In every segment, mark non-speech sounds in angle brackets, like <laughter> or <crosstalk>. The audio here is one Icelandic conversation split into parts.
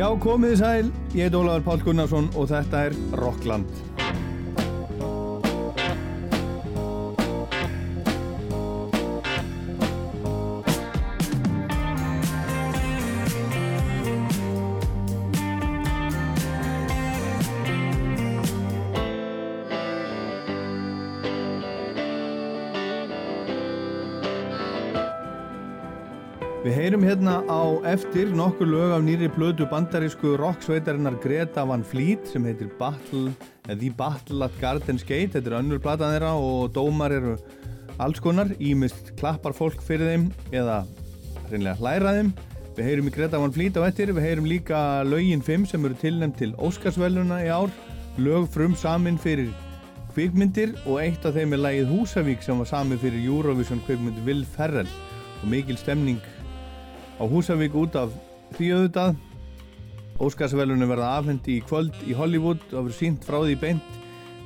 Já, komið sæl, ég heit Ólaður Pál Gunnarsson og þetta er Rockland. Heyrum hérna á eftir nokkur lög af nýri blödu bandarísku rocksveitarinnar Greta Van Fleet sem heitir Battle, The Battle at Garden's Gate, þetta er önnur platan þeirra og dómar eru alls konar, ímist klappar fólk fyrir þeim eða reynilega hlæra þeim. Við heyrum í Greta Van Fleet á eftir, við heyrum líka lögin 5 sem eru tilnæmt til Óskarsvæluna í ár, lög frum samin fyrir kvikmyndir og eitt af þeim er lægið Húsavík sem var samin fyrir Eurovision kvikmynd Will Ferrell. Og mikil stemning á Húsavík út af því auðvitað. Óskarsvelunum verða afhendi í kvöld í Hollywood og verður sínt frá því beint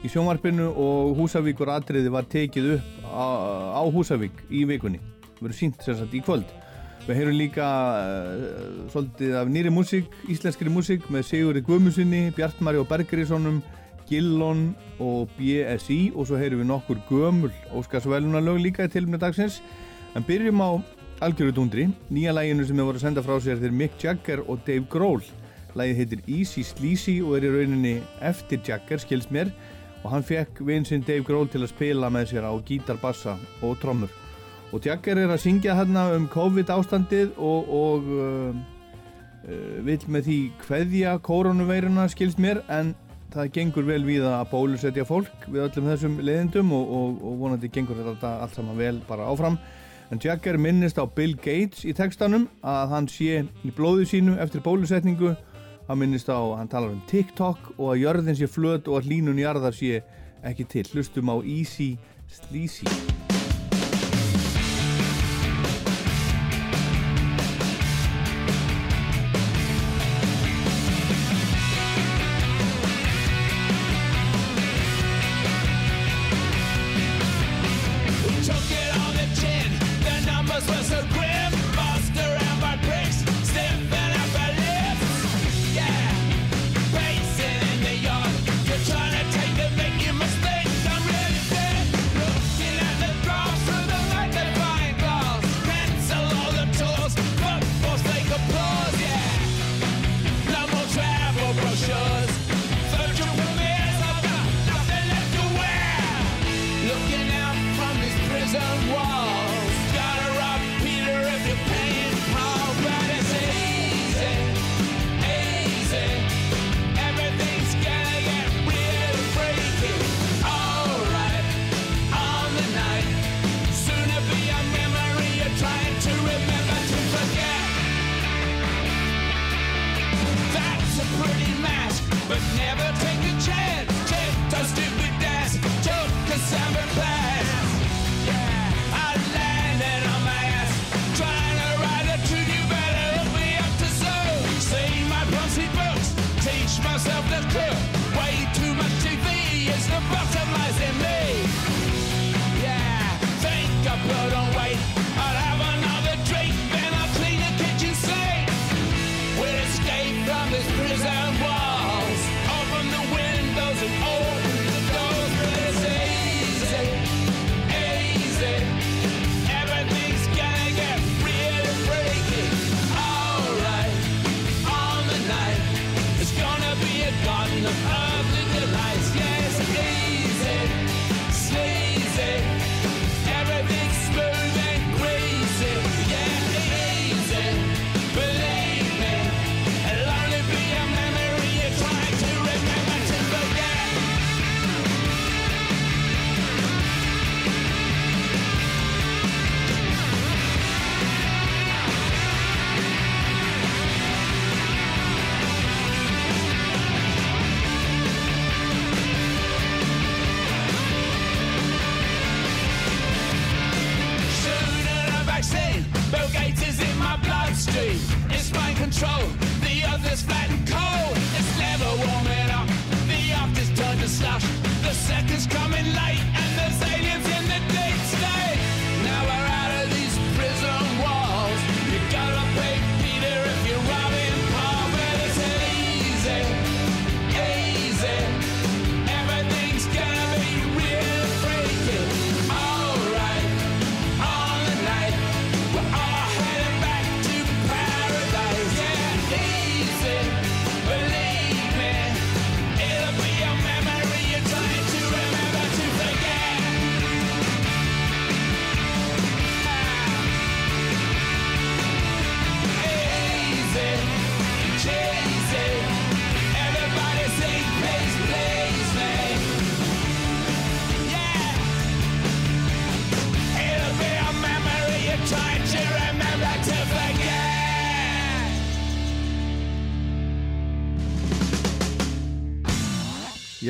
í sjónvarpinu og Húsavíkur atriði var tekið upp á, á Húsavík í vikunni. Verður sínt sérstaklega í kvöld. Við heyrum líka uh, svolítið af nýri músík, íslenskri músík með Sigurði Guðmusinni, Bjartmari og Bergeríssonum, Gillon og BSI og svo heyrum við nokkur gömul Óskarsvelunarlög líka í tilmjöna dagsins. En byrjum á algjöru dundri. Nýja læginu sem við vorum að senda frá sér þeir Mick Jagger og Dave Grohl. Lægið heitir Easy Sleazy og er í rauninni eftir Jagger, skils mér, og hann fekk vinsinn Dave Grohl til að spila með sér á gítar, bassa og trommur. Og Jagger er að syngja hérna um COVID ástandið og, og uh, uh, vil með því hveðja koronaveiruna, skils mér, en það gengur vel við að bólusetja fólk við öllum þessum leiðindum og, og, og vonandi gengur þetta allt saman vel bara áfram. En Jagger minnist á Bill Gates í textanum að hann sé í blóðu sínu eftir bólusetningu. Hann minnist á, hann talar um TikTok og að jörðin sé flöt og að línun jarðar sé ekki til. Hlustum á Easy Sleazy.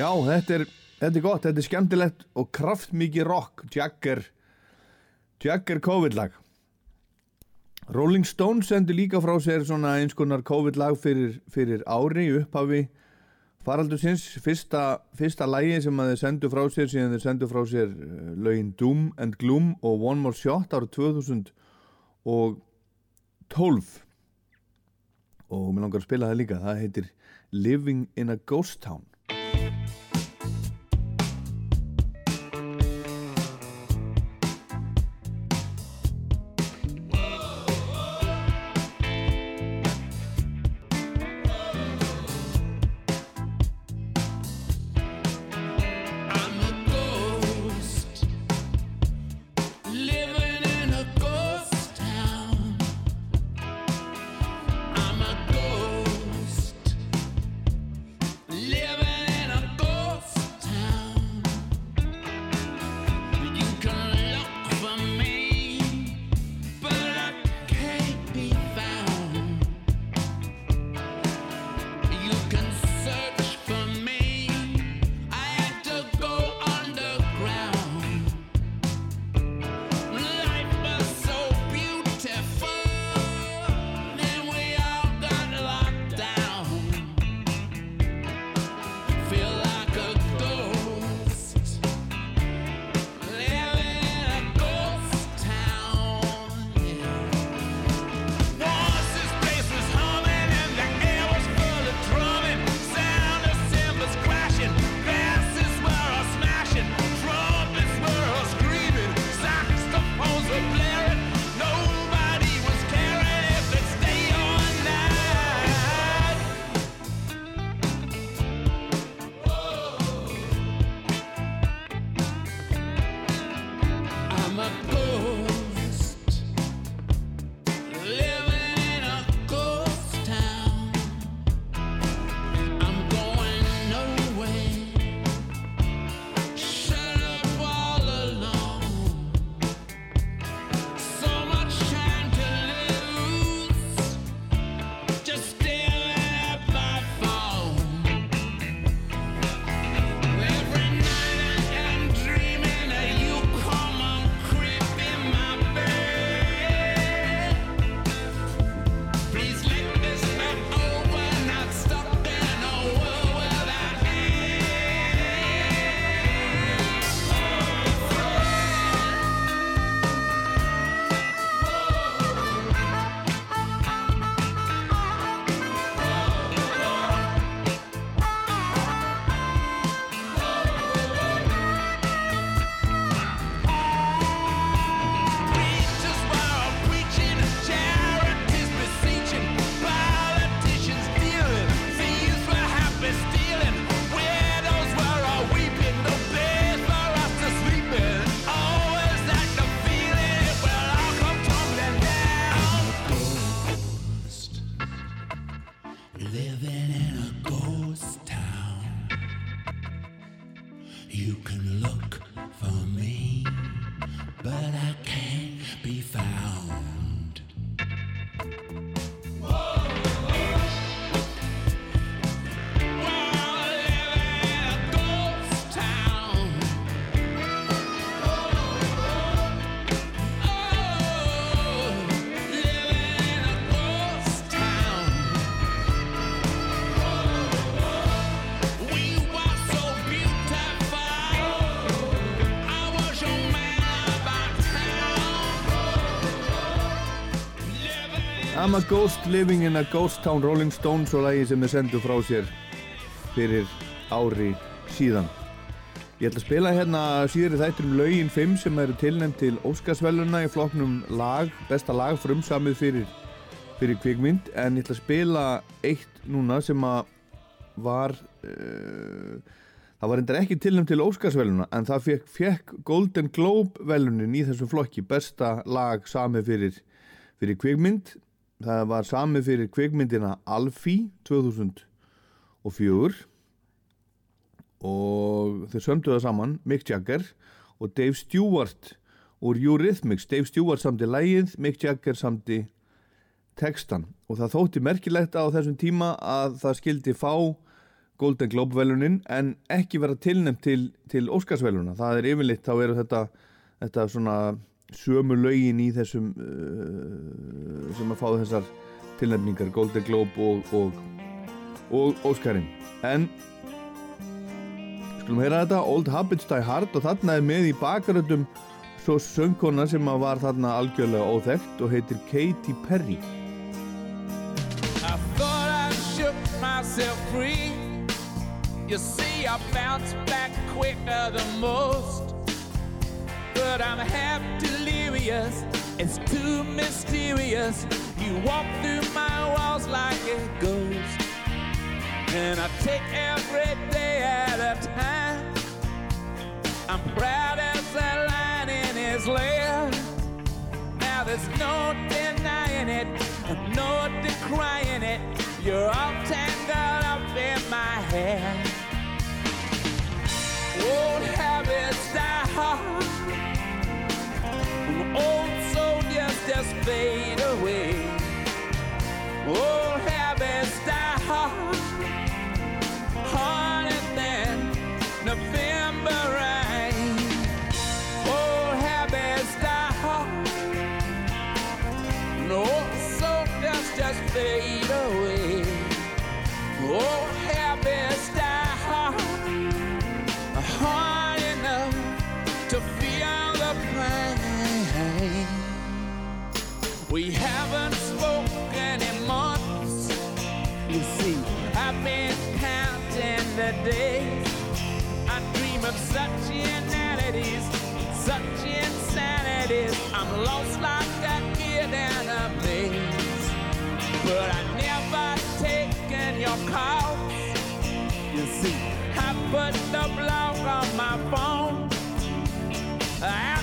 Já, þetta er, þetta er gott, þetta er skemmtilegt og kraftmikið rock, Jagger, Jagger COVID-lag. Rolling Stones sendur líka frá sér svona eins konar COVID-lag fyrir, fyrir ári upphafi faraldusins. Fyrsta, fyrsta lægi sem að þeir sendu frá sér, síðan þeir sendu frá sér uh, lögin Doom and Gloom og One More Shot ára 2012 og mér langar að spila það líka, það heitir Living in a Ghost Town. I'm a ghost living in a ghost town Rolling Stones og lagi sem þið sendu frá sér fyrir ári síðan. Ég ætla að spila hérna síður í þættur um laugin 5 sem eru tilnæmt til Óskarsvæluna í floknum lag, besta lag frumsamið fyrir, fyrir kvikmynd. En ég ætla að spila eitt núna sem að var uh, það var endur ekki tilnæmt til Óskarsvæluna en það fekk, fekk Golden Globe velunin í þessum flokki besta lag samið fyrir, fyrir kvikmynd það var samið fyrir kvikmyndina Alfie 2004 og þeir sömdu það saman Mick Jagger og Dave Stewart úr Eurythmics. Dave Stewart samti lægið, Mick Jagger samti tekstan og það þótti merkilegt á þessum tíma að það skildi fá Golden Globe velunin en ekki vera tilnæmt til, til Óskarsveluna það er yfirleitt, þá eru þetta þetta svona sömu lögin í þessum uh, sem að fá þessar tilnæmningar Golden Globe og, og, og Óskarinn. En skulum heyra þetta Old Habits Die Hard og þarna er með í bakaröndum svo söngkona sem var þarna algjörlega óþekkt og heitir Katy Perry. I thought I shook myself free. You see I bounce back quicker than most. But I'm half delirious It's too mysterious. You walk through my walls like a ghost. And I take every day at a time. I'm proud as a lion in his lair. Now there's no denying it No decrying it. You're all tangled up in my hair. Old habits die. hard Old soldiers just fade away. Old habits die hard, harder than November rain. Old habits die hard, old soldiers just fade days. I dream of such inanities, such insanities. I'm lost like a kid in a maze. But I never taken your calls. You see, I put the block on my phone. I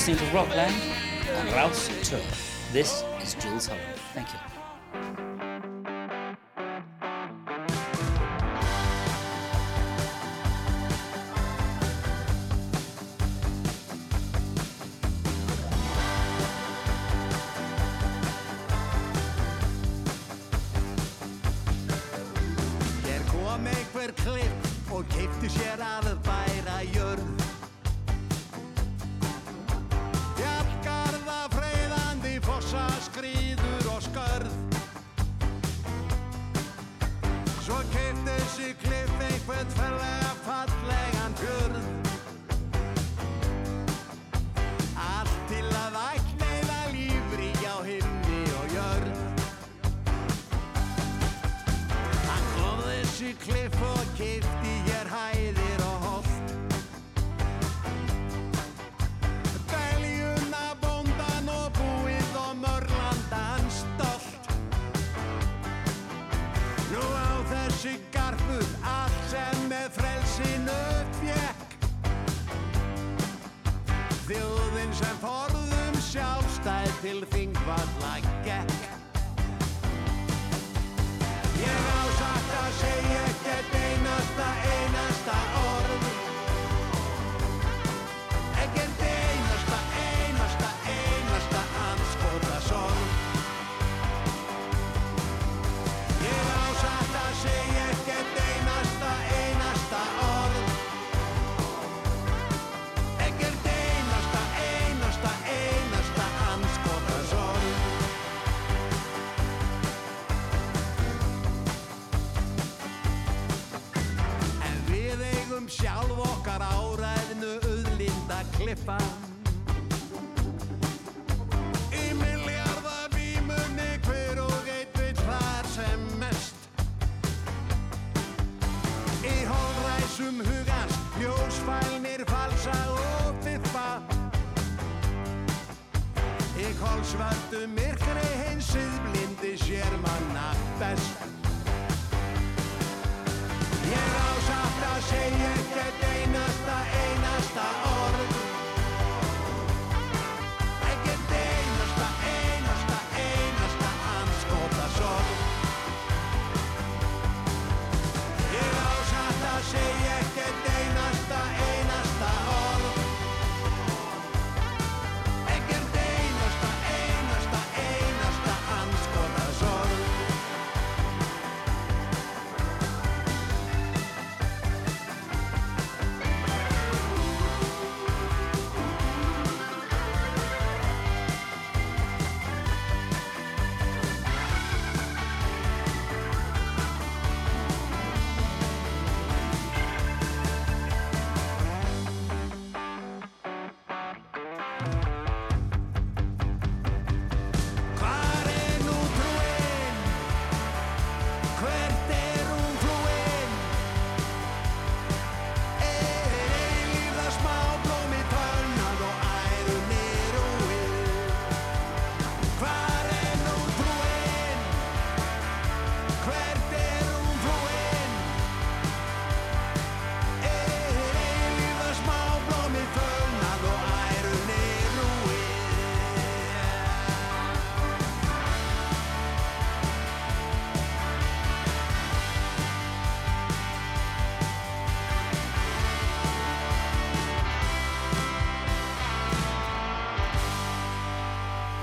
listening to Rockland and Rouse Tour. This is Jules Holland. Thank you.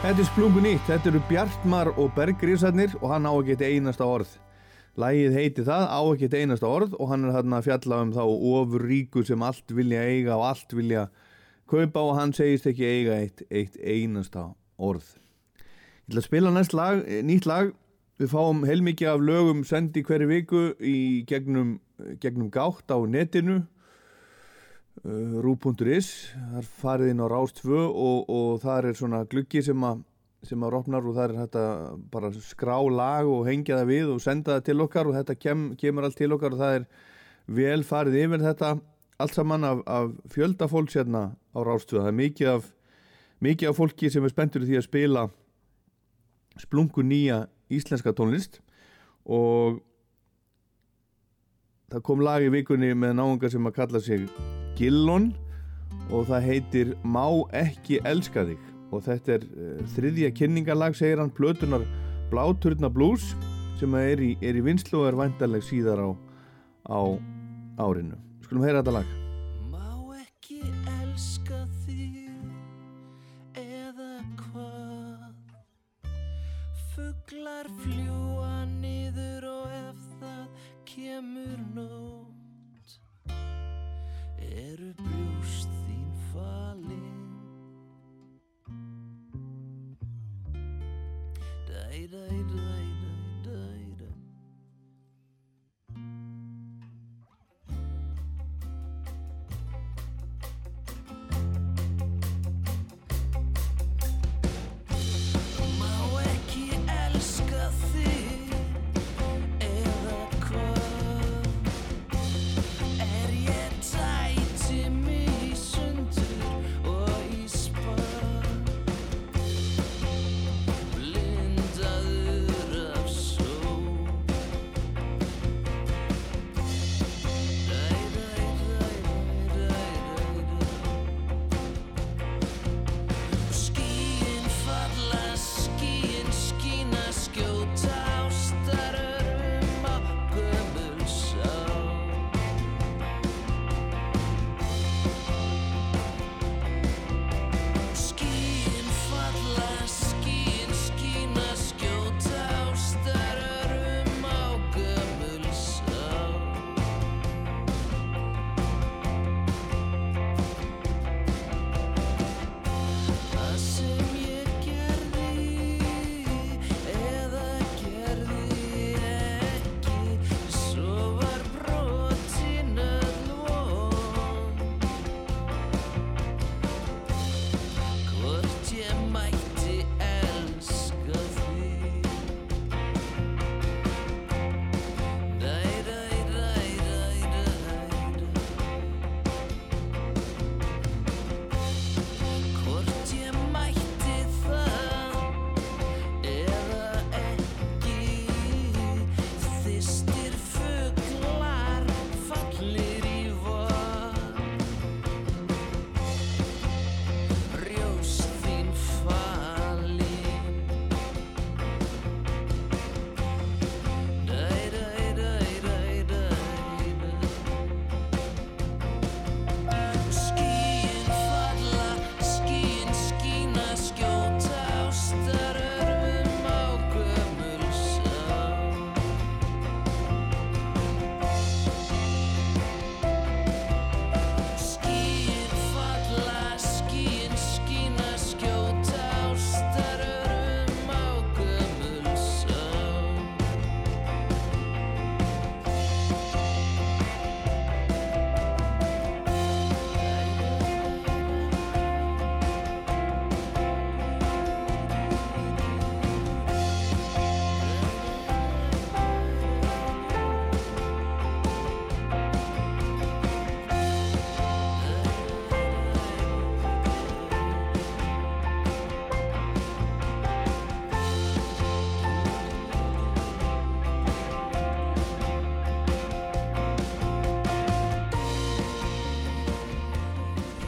Þetta er splungu nýtt, þetta eru Bjartmar og Berggrísarnir og hann á ekki eitt einasta orð. Lægið heiti það, á ekki eitt einasta orð og hann er þarna að fjalla um þá ofur ríku sem allt vilja eiga og allt vilja kaupa og hann segist ekki eiga eitt, eitt einasta orð. Ég ætla að spila næst lag, eh, nýtt lag. Við fáum heilmikið af lögum sendi hverju viku í gegnum, gegnum gátt á netinu rú.is þar farið inn á Rás 2 og, og þar er svona gluggi sem að sem að rofnar og það er þetta bara skrá lag og hengja það við og senda það til okkar og þetta kem, kemur allt til okkar og það er vel farið yfir þetta allt saman af, af fjölda fólks hérna á Rástöðu, það er mikið af mikið af fólki sem er spenntur í því að spila splungu nýja íslenska tónlist og það kom lag í vikunni með náunga sem að kalla sig Gillon og það heitir Má ekki elska þig. Og þetta er uh, þriðja kynningalag segir hann plötunar Bláturna Blues sem er í, er í vinslu og er væntaleg síðar á, á árinu. Skulum heyra þetta lag. Má ekki elska þig eða hvað? Fuglar fljúa niður og ef það kemur nót eru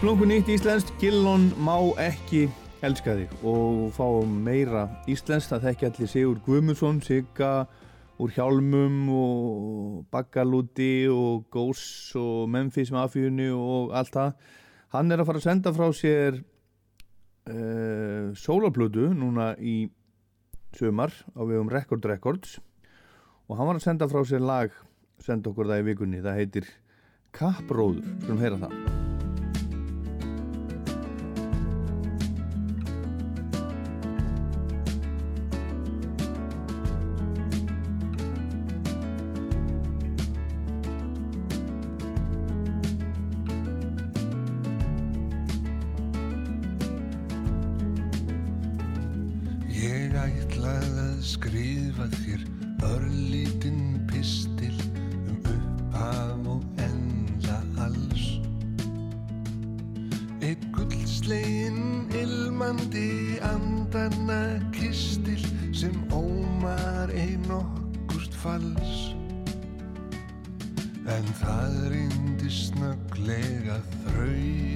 Splungun nýtt íslenskt, Gillon má ekki elska þig. Og fá meira íslenskt. Það þekki allir Sigur Guðmundsson Sigga úr Hjálmum og Baggalúti og Gós og Memphis Mafíunni og allt það. Hann er að fara að senda frá sér uh, sólaplötu núna í sömar á vegum Record Records. Og hann var að senda frá sér lag senda okkur það í vikunni, það heitir Kappróður, skulum heyra það að skrifa þér örlítinn pistil um upphaf og enda alls. Eitt gullslegin ilmandi andanna kistil sem ómar ein okkust falls. En það reyndi snögglega þrautin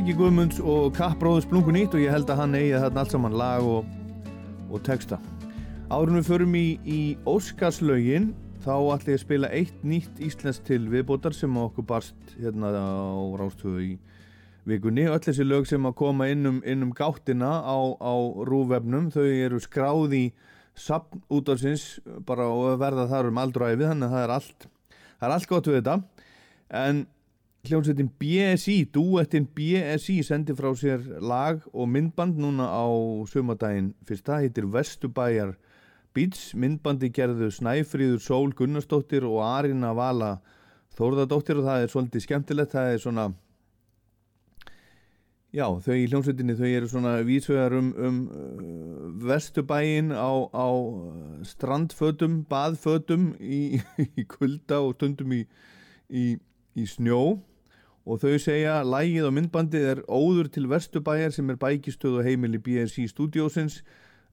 Siggi Guðmunds og Kappbróður Splungun nýtt og ég held að hann eigi þarna allt saman lag og, og texta. Árun við förum í, í Óskarslaugin þá ætla ég að spila eitt nýtt íslensk til viðbótar sem okkur barst hérna á rástöðu í vikunni. Öll þessi lög sem að koma inn um, inn um gáttina á, á rúvefnum þau eru skráð í sapn út af sinns bara og verða þar um aldræfið þannig að það er allt, það er allt gott við þetta en hljómsveitin BSI, duettin BSI sendi frá sér lag og myndband núna á sömadaginn fyrsta, heitir Vesturbæjar Beats, myndbandi gerðu Snæfríður Sól Gunnarsdóttir og Arina Vala Þórðardóttir og það er svolítið skemmtilegt, það er svona já, þau í hljómsveitinni þau eru svona vísvegar um, um uh, Vesturbæjin á, á uh, strandfötum, baðfötum í, <laughs> í kulda og stundum í, í, í snjó og þau segja lægið og myndbandið er óður til Vesturbæjar sem er bækistöð og heimili BSI Studiosins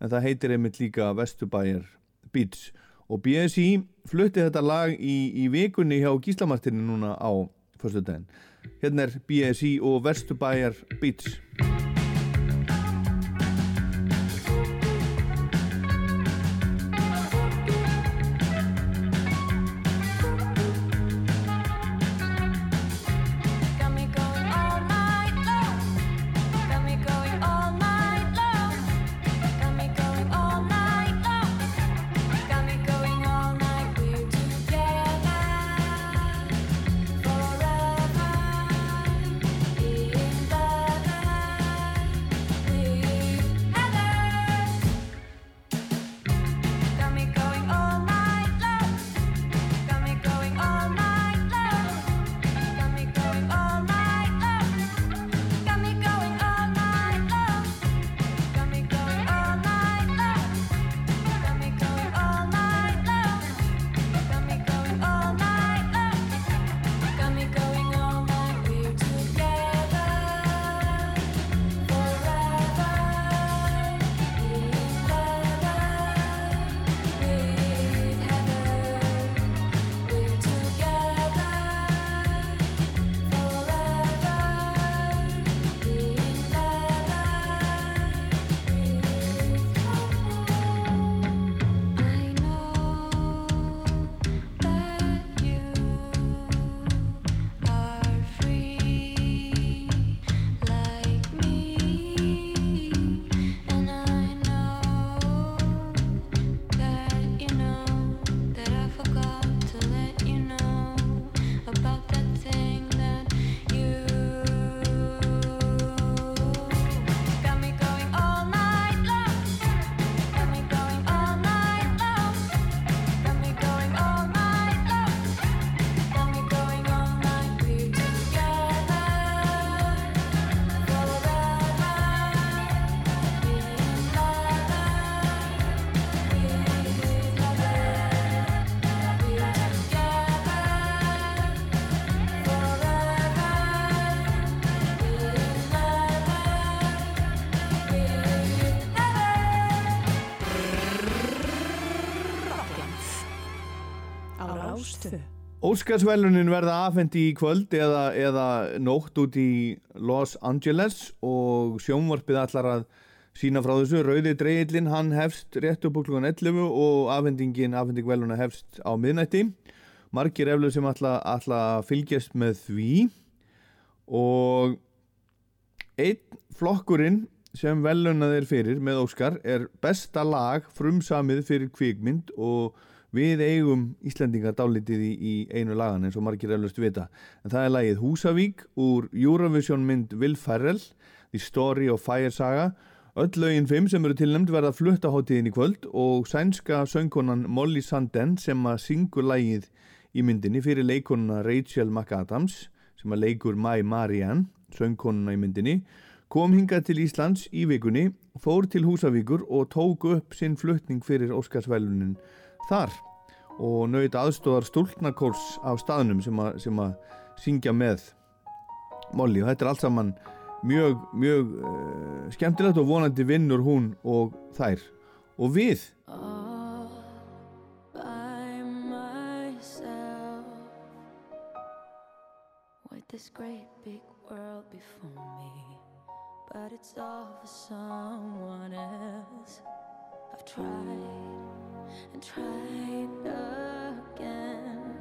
en það heitir einmitt líka Vesturbæjar Beats og BSI flutti þetta lag í, í vikunni hjá Gíslamartinni núna á fyrstu daginn. Hérna er BSI og Vesturbæjar Beats Óskarsvælunin verða afhendi í kvöld eða, eða nótt út í Los Angeles og sjónvarpið allar að sína frá þessu. Rauði dreigillin, hann hefst rétt upp á klukkan 11 og afhendingin, afhending veluna hefst á miðnætti. Margir eflug sem ætla að fylgjast með því og einn flokkurinn sem velunað er fyrir með Óskar er besta lag frumsamið fyrir kvikmynd og við eigum Íslendingar dálítið í, í einu lagan eins og margir eflust vita. En það er lagið Húsavík úr Eurovision mynd Will Ferrell The Story of Fire Saga. Öll lögin 5 sem eru tilnæmt verða fluttaháttíðin í kvöld og sænska söngkonan Molly Sanden sem að syngur lagið í myndinni fyrir leikonuna Rachel McAdams sem að leikur Mai Marianne söngkonuna í myndinni kom hingað til Íslands í vikunni fór til Húsavíkur og tók upp sinn flutning fyrir Óskarsvælunin þar. Og naut aðstóðar stúlknarkórs á staðnum sem að, sem að syngja með Molly. Og þetta er allt saman mjög, mjög uh, skemmtilegt og vonandi vinnur hún og þær. Og við this great big world before me. But it's all for someone else. I've tried and tried again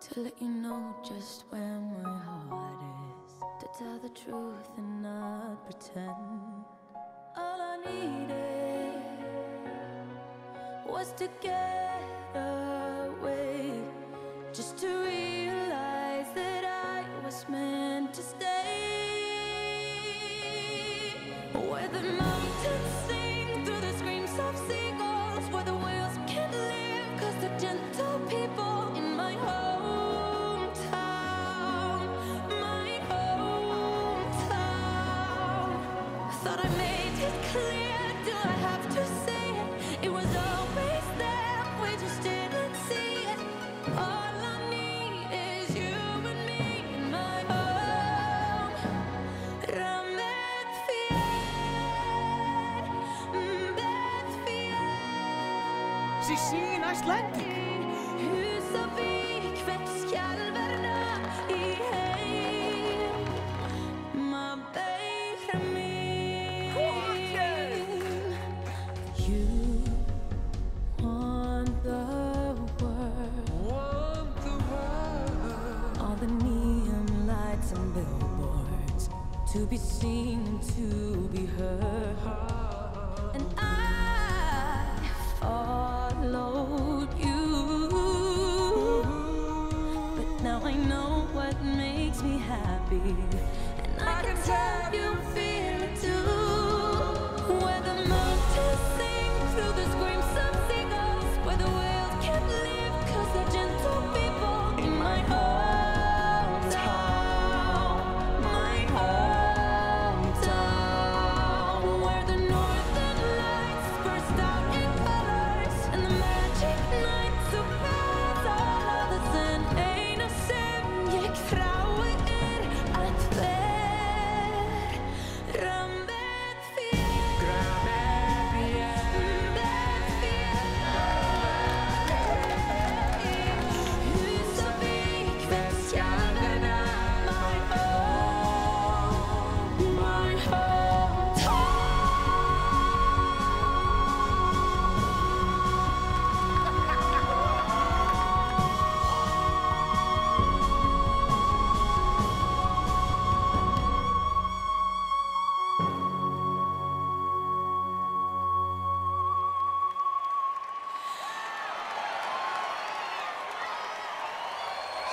to let you know just where my heart is to tell the truth and not pretend all I needed was to get away, just to realize that I was meant to stay. Where the And to be heard And I followed you. But now I know what makes me happy. And I can tell you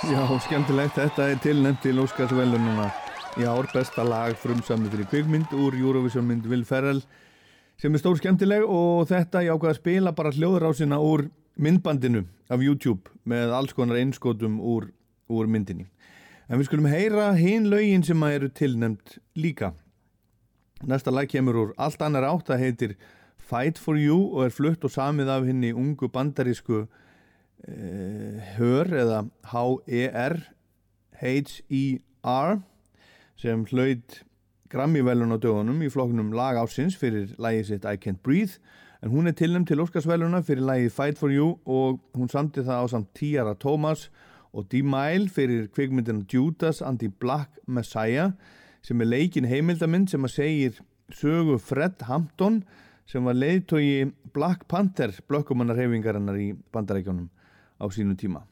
Já, skemmtilegt, þetta er tilnæmt til Óskarsvelununa í ár besta lag frumsamið fyrir kvikmynd úr Eurovision mynd Will Ferrell sem er stór skemmtileg og þetta ég ákvað að spila bara hljóðrásina úr myndbandinu af YouTube með alls konar einskotum úr, úr myndinni. En við skulum heyra hinn lögin sem að eru tilnæmt líka. Næsta lag kemur úr allt annar átt, það heitir Fight for You og er flutt og samið af henni ungu bandarísku HÖR eða H-E-R H-E-R sem hlaut Grammy-velun á dögunum í flokknum lag ásins fyrir lagið sitt I Can't Breathe en hún er tilnæmt til Óskarsveluna fyrir lagið Fight For You og hún samti það á samt Tiara Thomas og D-Mile fyrir kvikmyndina Judas and the Black Messiah sem er leikin heimildamind sem að segir sögu Fred Hampton sem var leiðtogi Black Panther blökkumannarhefingarinnar í bandarækjónum á sínu tíma.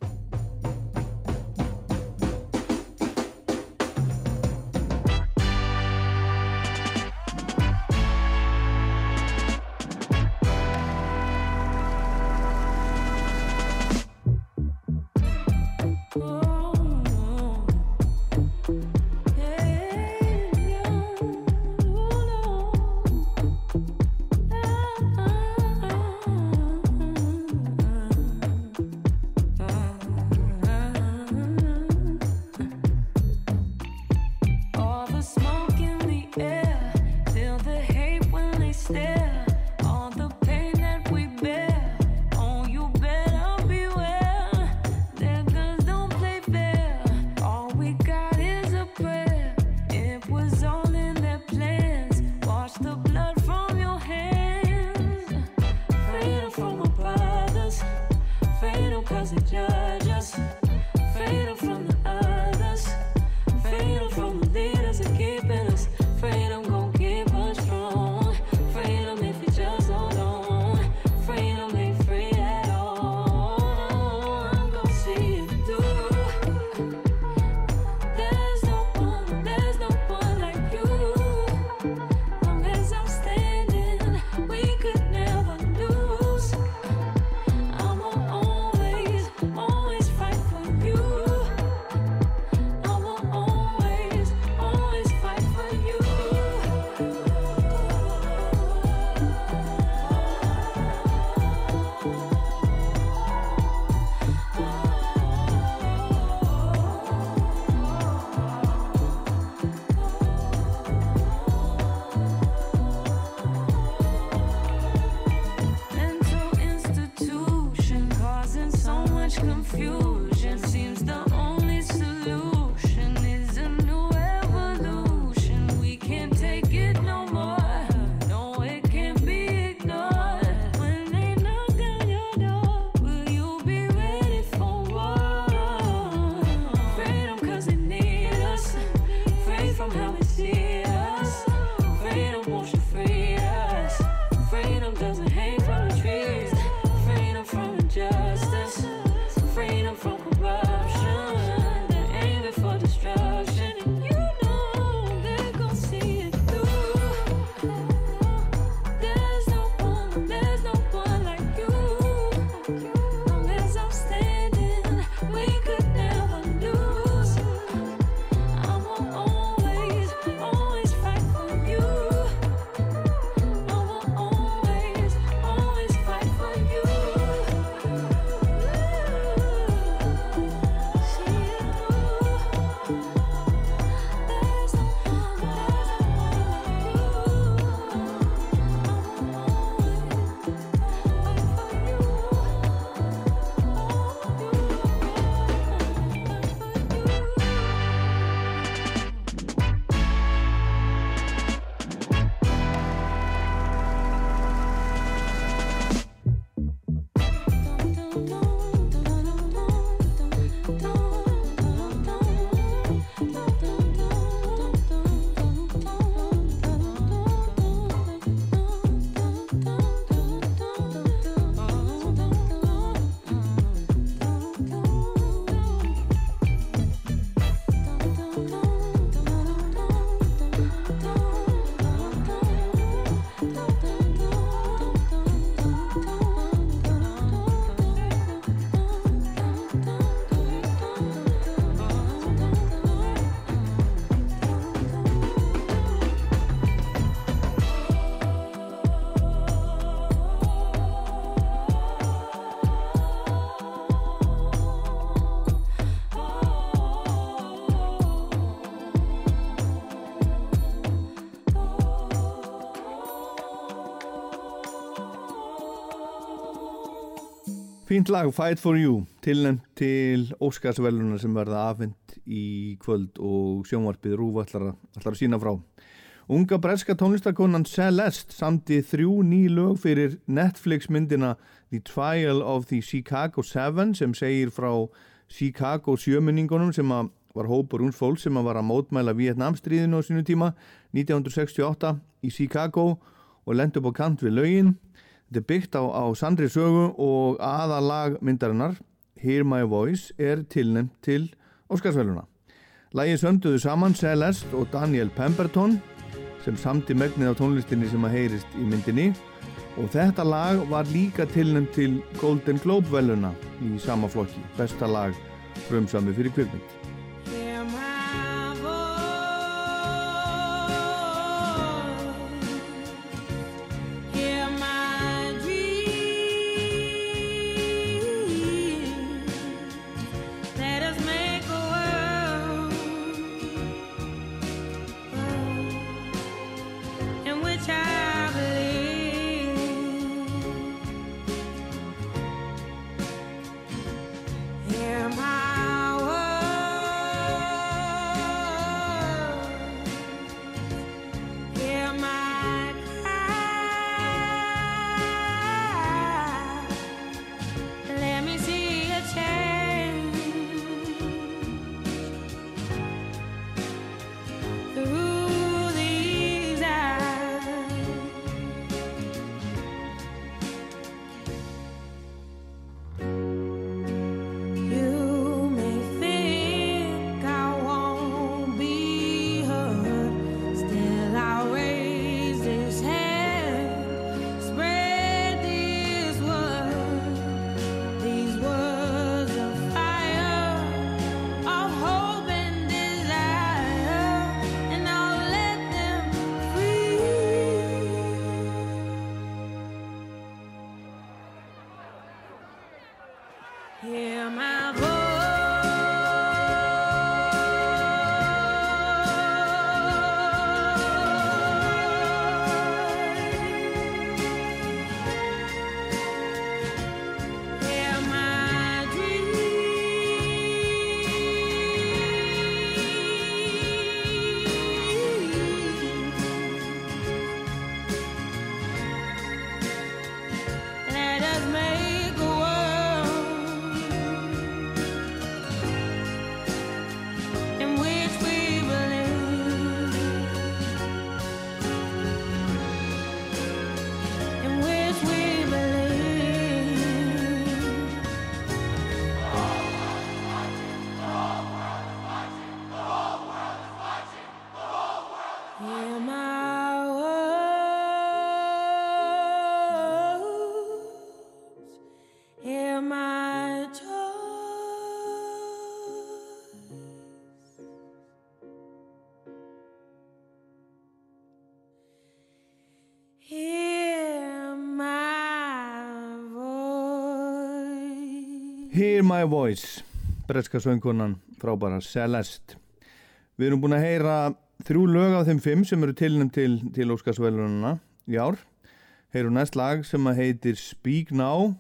Fínt lag, Fight for You, tilnæmt til Óskarsvelunar sem verða afhengt í kvöld og sjónvarpið Rúf ætlar, að- ætlar að sína frá. Unga breska tónlistakonan Celeste samti þrjú ný lög fyrir Netflix myndina The Trial of the Chicago Seven sem segir frá Chicago sjöminningunum sem var hópur uns fólk sem var að mótmæla Vietnamstríðinu á sínu tíma 1968 í Chicago og lendi upp á kant við lögin Þetta er byggt á, á sandri sögu og aðalag myndarinnar Hear My Voice er tilnæmt til Óskarsvæluna. Lægið sönduðu saman Celeste og Daniel Pemberton sem samti megnið af tónlistinni sem að heyrist í myndinni og þetta lag var líka tilnæmt til Golden Globe veluna í sama flokki, besta lag frumsami fyrir kvikmynd. Hear My Voice, breska söngkonan frábæra Celeste. Við erum búin að heyra þrjú lög af þeim fimm sem eru tilnæmt til, til Óskarsvælununa í ár. Heyrum næst lag sem að heitir Speak Now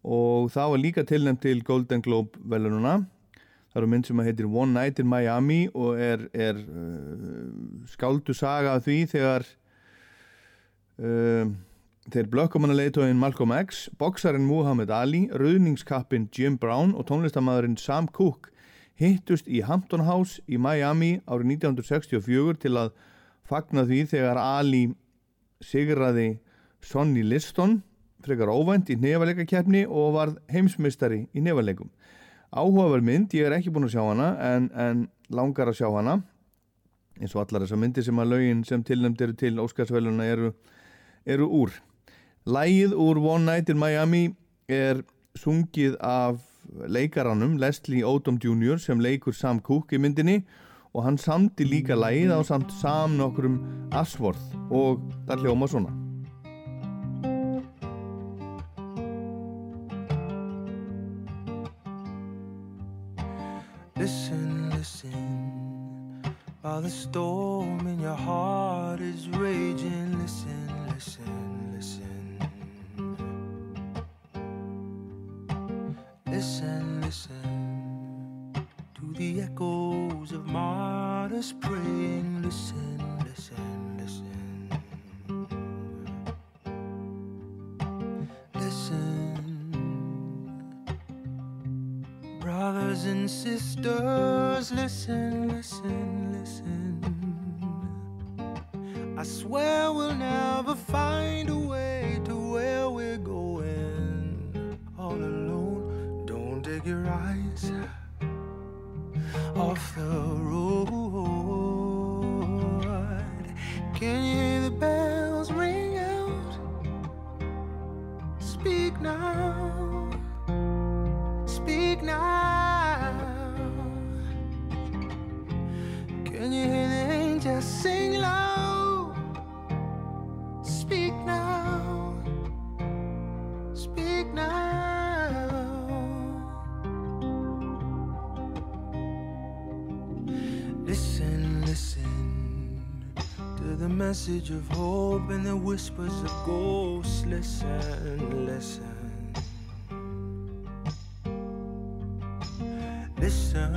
og það var líka tilnæmt til Golden Globe velununa. Það eru mynd sem heitir One Night in Miami og er, er uh, skáldu saga af því þegar uh, þeir blökkumannaleitóin Malcolm X, boksarinn Muhammad Ali, rauðningskappin Jim Brown og tónlistamæðurinn Sam Cooke hittust í Hampton House í Miami árið 1964 til að fagna því þegar Ali sigraði Sonny Liston frekar óvænt í nefaleikakeppni og varð heimsmeistari í nefaleikum. Áhugaverð mynd, ég er ekki búin að sjá hana en, en langar að sjá hana eins og allar þessar myndir sem að lögin sem tilnæmt eru til Óskarsvæluna eru, eru úr. Lægið úr One Night in Miami er sungið af leikaranum Leslie Odom Jr. sem leikur Sam Cooke í myndinni og hann samti líka lægið á samt Sam nokkrum Asworth og það hljóma svona. Listen, listen, while the storm in your heart is raging. Listen, listen. Listen, to the echoes of martyrs praying. Listen, listen, listen. Listen, brothers and sisters, listen, listen, listen. I swear we'll never find a off the road. Can you hear the bells ring out? Speak now. Message of hope and the whispers of ghosts. Listen, listen. Listen,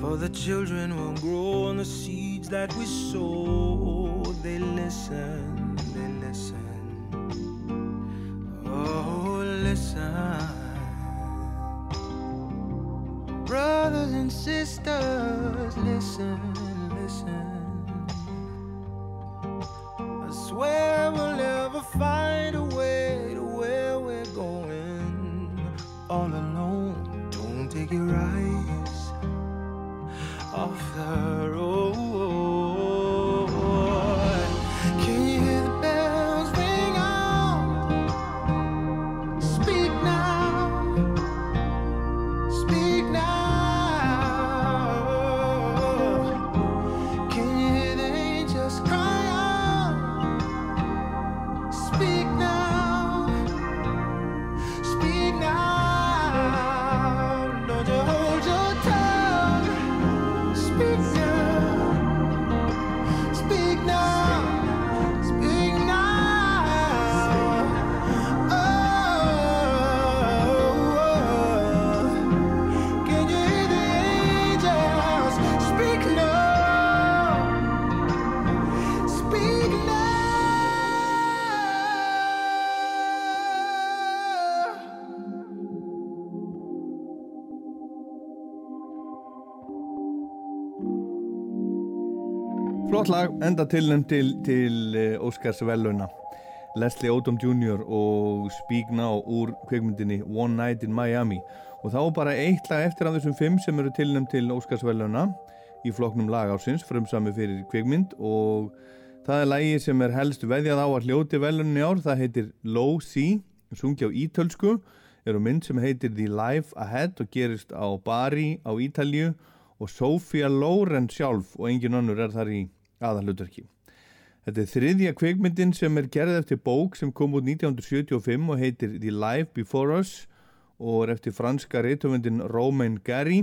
for the children will grow on the seeds that we sow. They listen, they listen. Oh, listen. Brothers and sisters, listen. her Flott lag, enda tilnum til, til uh, Óskars veluna Leslie Odom Jr. og Speak Now úr kveikmyndinni One Night in Miami. Og þá bara eitt lag eftir af þessum fimm sem eru tilnum til Óskars veluna í flokknum lag ásins frumsami fyrir kveikmynd og það er lagi sem er helst veðjað á að hljóti velunni ár. Það heitir Low Sea, sungi á ítölsku eru mynd sem heitir The Life Ahead og gerist á Bari á Ítalju og Sofía Loren sjálf og engin önnur er þar í aðalutverki. Þetta er þriðja kveikmyndin sem er gerð eftir bók sem kom út 1975 og heitir The Life Before Us og er eftir franska reytumundin Romain Gary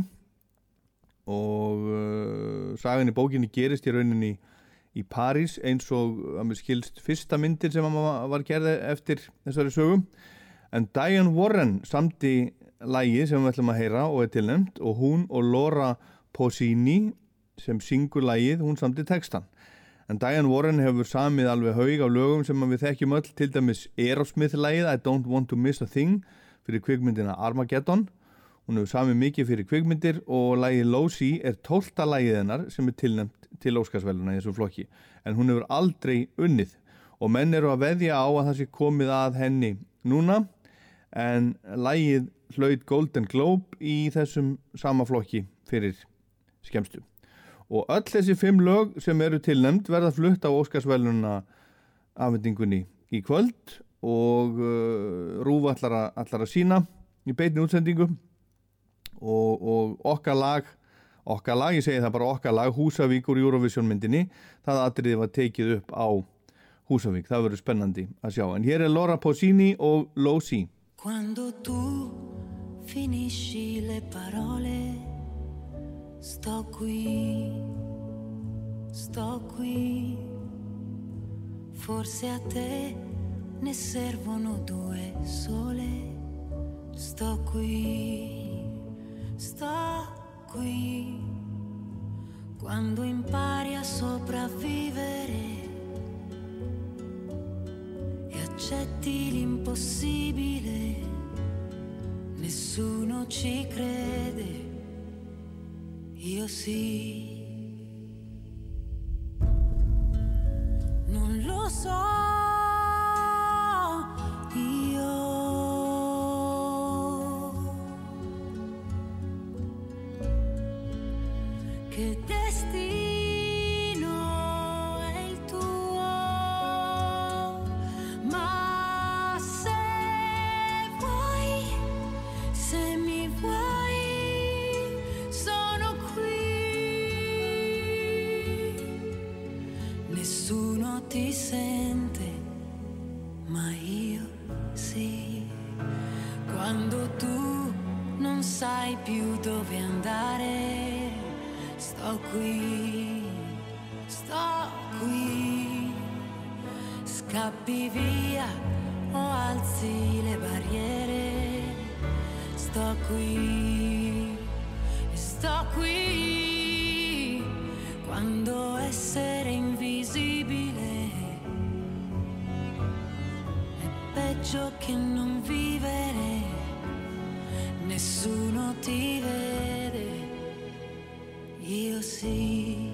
og uh, sagan í bókinni gerist í rauninni í París eins og að mér skilst fyrsta myndin sem var gerð eftir þessari sögum en Diane Warren samti lægi sem við ætlum að heyra og er tilnæmt og hún og Laura Pausini sem syngur lægið, hún samti textan en Diane Warren hefur samið alveg haug af lögum sem við þekkjum öll til dæmis Aerosmith lægið I Don't Want To Miss A Thing fyrir kvikmyndina Armageddon. Hún hefur samið mikið fyrir kvikmyndir og lægið Low Sea er tólta lægið hennar sem er tilnæmt til Óskarsvæluna í þessum flokki. En hún hefur aldrei unnið og menn eru að veðja á að það sé komið að henni núna. En lægið hlaut Golden Globe í þessum sama flokki fyrir skemstu og öll þessi fimm lög sem eru tilnæmt verða flutt á Óskarsvæluna afhendingunni í kvöld og uh, Rúf allar allar að sína í beinni útsendingu. Og, og okkar lag okkar lag, ég segi það bara okkar lag Húsavík úr Eurovision myndinni það atriði var tekið upp á Húsavík. Það verður spennandi að sjá. En hér er Laura Pausini og Low Sea Quando tu finisci le parole, sto qui, sto qui. Forse a te ne servono due sole, sto qui, sto qui. Quando impari a sopravvivere e accetti l'impossibile, nessuno ci crede, io sì. Non lo so io che destino Scappi via o alzi le barriere, sto qui, sto qui. Quando essere invisibile è peggio che non vivere, nessuno ti vede, io sì.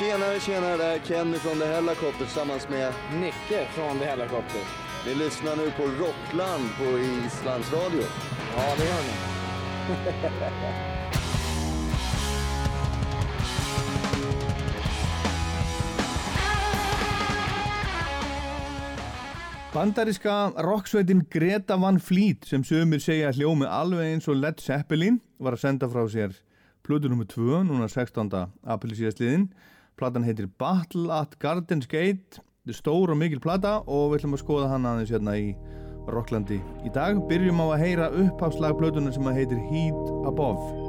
Tjenare, tjenare, det här är Kenny från The Hellacopter tillsammans med Nicke från The Hellacopter. Ni lyssnar nu på Rockland på Islands Radio. Ja, det gör ni. Bandaríska rocksveitin Greta Van Fleet sem sögumir segja hljómi alveg eins og Led Zeppelin var að senda frá sér plötu nr. 2 núna 16. april síðastliðin platan heitir Battle at Gardens Gate. Þetta er stór og mikil plata og við ætlum að skoða hana aðeins hérna í Rocklandi í dag. Byrjum á að heyra upphafslag plötuna sem heitir Heat Above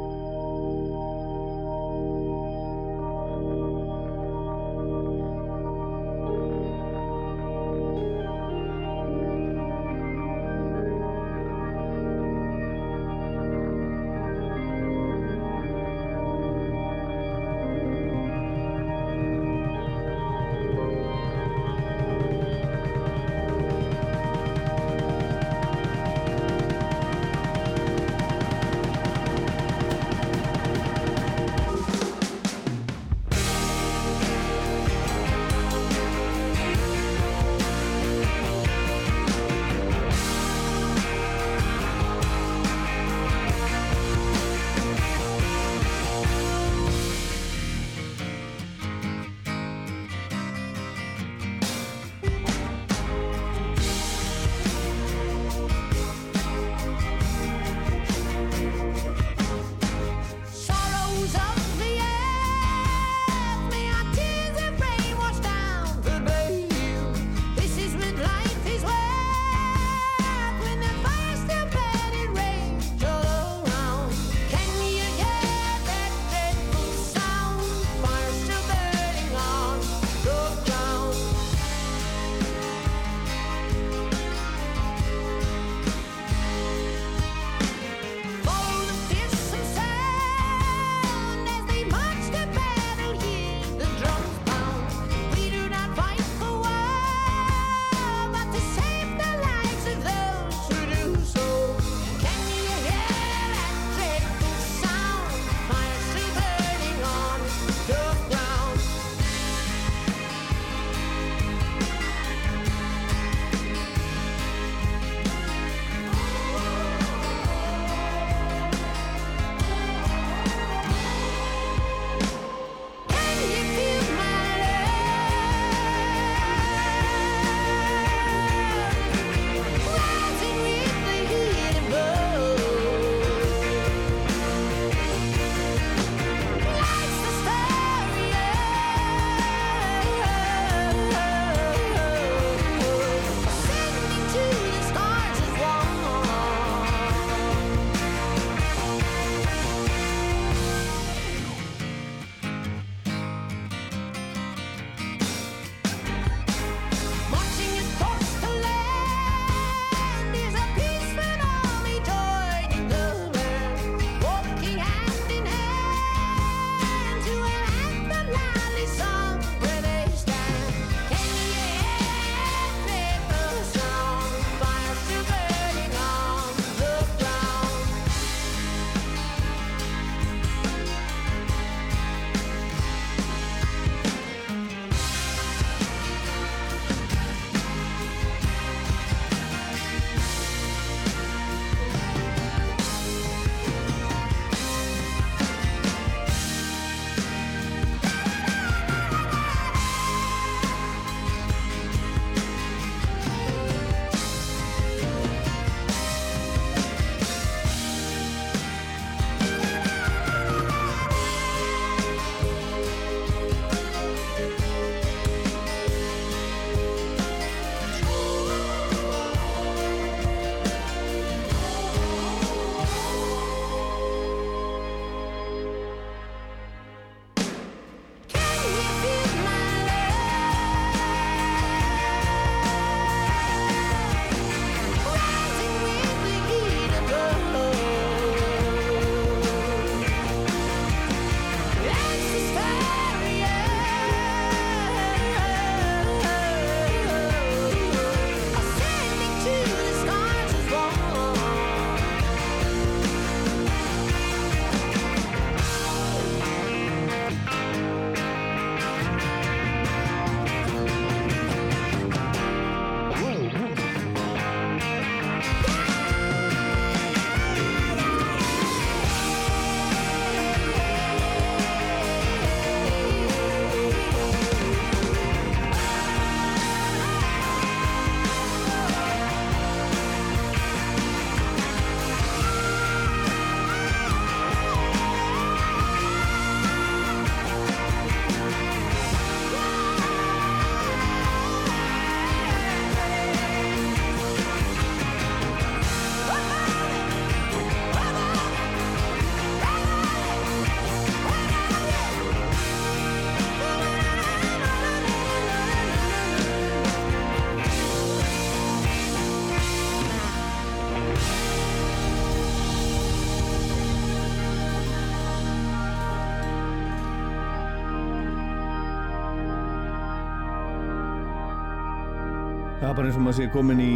er bara eins og maður sé komin í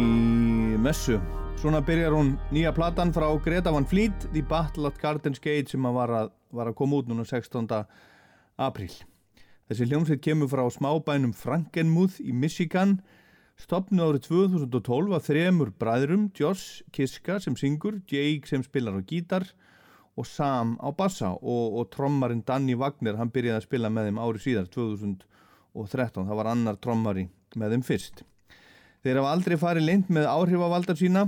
messu. Svona byrjar hún nýja platan frá Greta Van Fleet, The Battle at Garden's Gate sem að var, að var að koma út núna 16. apríl. Þessi hljómsveit kemur frá smábænum Frankenmuth í Michigan, stopnu árið 2012 af þremur bræðrum, Josh Kiska sem syngur, Jake sem spilar á gítar og Sam á bassa og, og trommarinn Danny Wagner, hann byrjaði að spila með þeim árið síðar, 2013, það var annar trommari með þeim fyrst. Þeir hafa aldrei farið leint með áhrifavaldar sína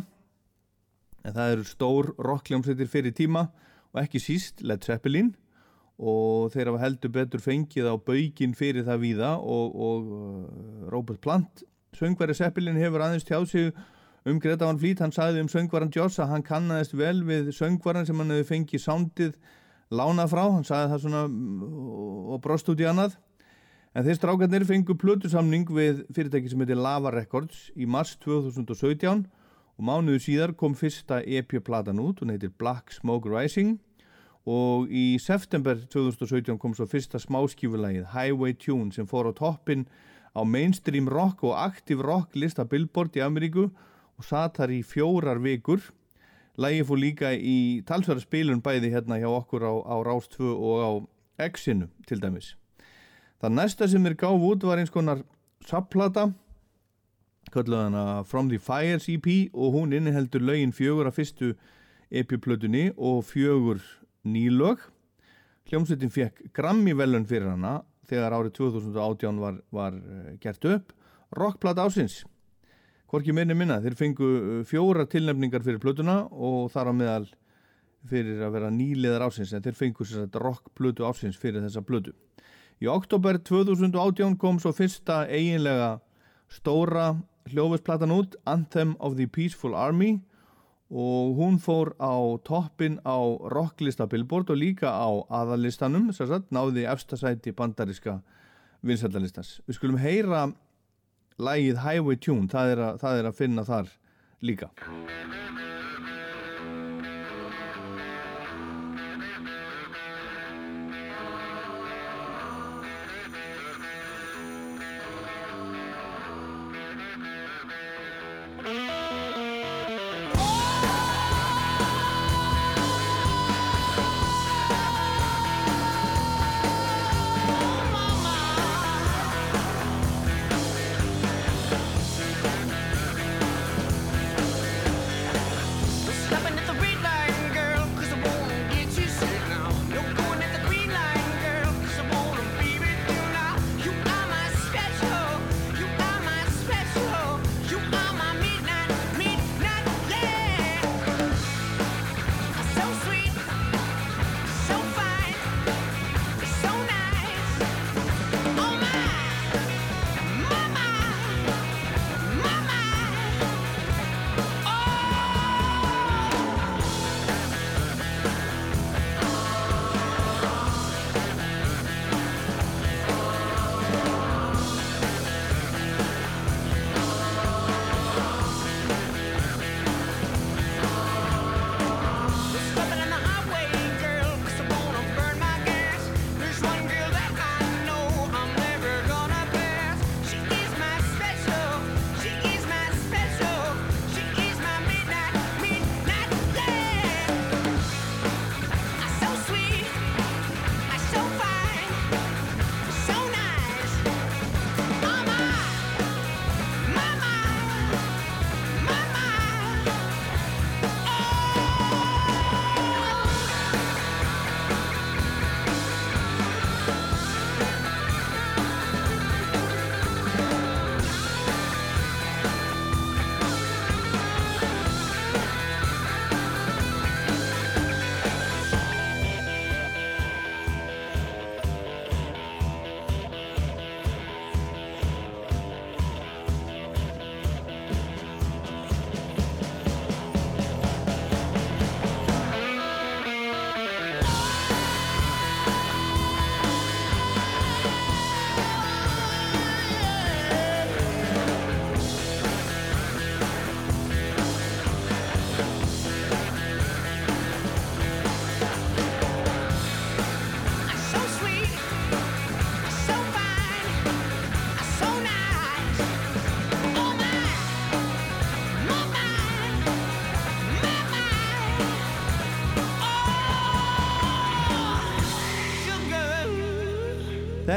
en það eru stór rockljómsveitir fyrir tíma og ekki síst Led Zeppelin. Og þeir hafa heldur betur fengið á baugin fyrir það víða og, og uh, Robert Plant söngvari Zeppelin hefur aðeins tjáð sig um Greta Van Fleet, hann sagði um söngvaran Joss að hann kannast vel við söngvaran sem hann hefði fengið sándið lánað frá, hann sagði það svona mm, og brost út í annað En þeir strákarnir fengu plötusamning við fyrirtæki sem heitir Lava Records í mars 2017 og mánuðu síðar kom fyrsta EP-platan út, hún heitir Black Smoke Rising og í september 2017 kom svo fyrsta smáskífulagið Highway Tune sem fór á toppin á mainstream rock og active rock lista Billboard í Ameríku og satt þar í fjórar vikur. Lagið fór líka í talsverða spilun bæði hérna hjá okkur á, á Rás 2 og á X-inu til dæmis. Það næsta sem er gáf út var eins konar subplata kalluð hana From the Fires EP og hún inniheldur lögin fjögur af fyrstu EP-plötunni og fjögur nýlög hljómsveitin fekk Grammy-velun fyrir hana þegar árið 2018 var, var eh, gert upp. Rockplata ásins Hvorki meirni minna, þeir fengu eh, fjóra tilnefningar fyrir plötuna og þar á meðal fyrir að vera nýliðar ásins en þeir fengu sér að rockplötu ásins fyrir þessa plötu Í oktober 2018 kom svo fyrsta eiginlega stóra hljófisplatan út, Anthem of the Peaceful Army og hún fór á toppin á rocklista Billboard og líka á aðalistanum, sagt, náði efstasæti bandariska vinsætlalistans. Við skulum heyra lægið Highway Tune, það er, að, það er að finna þar líka.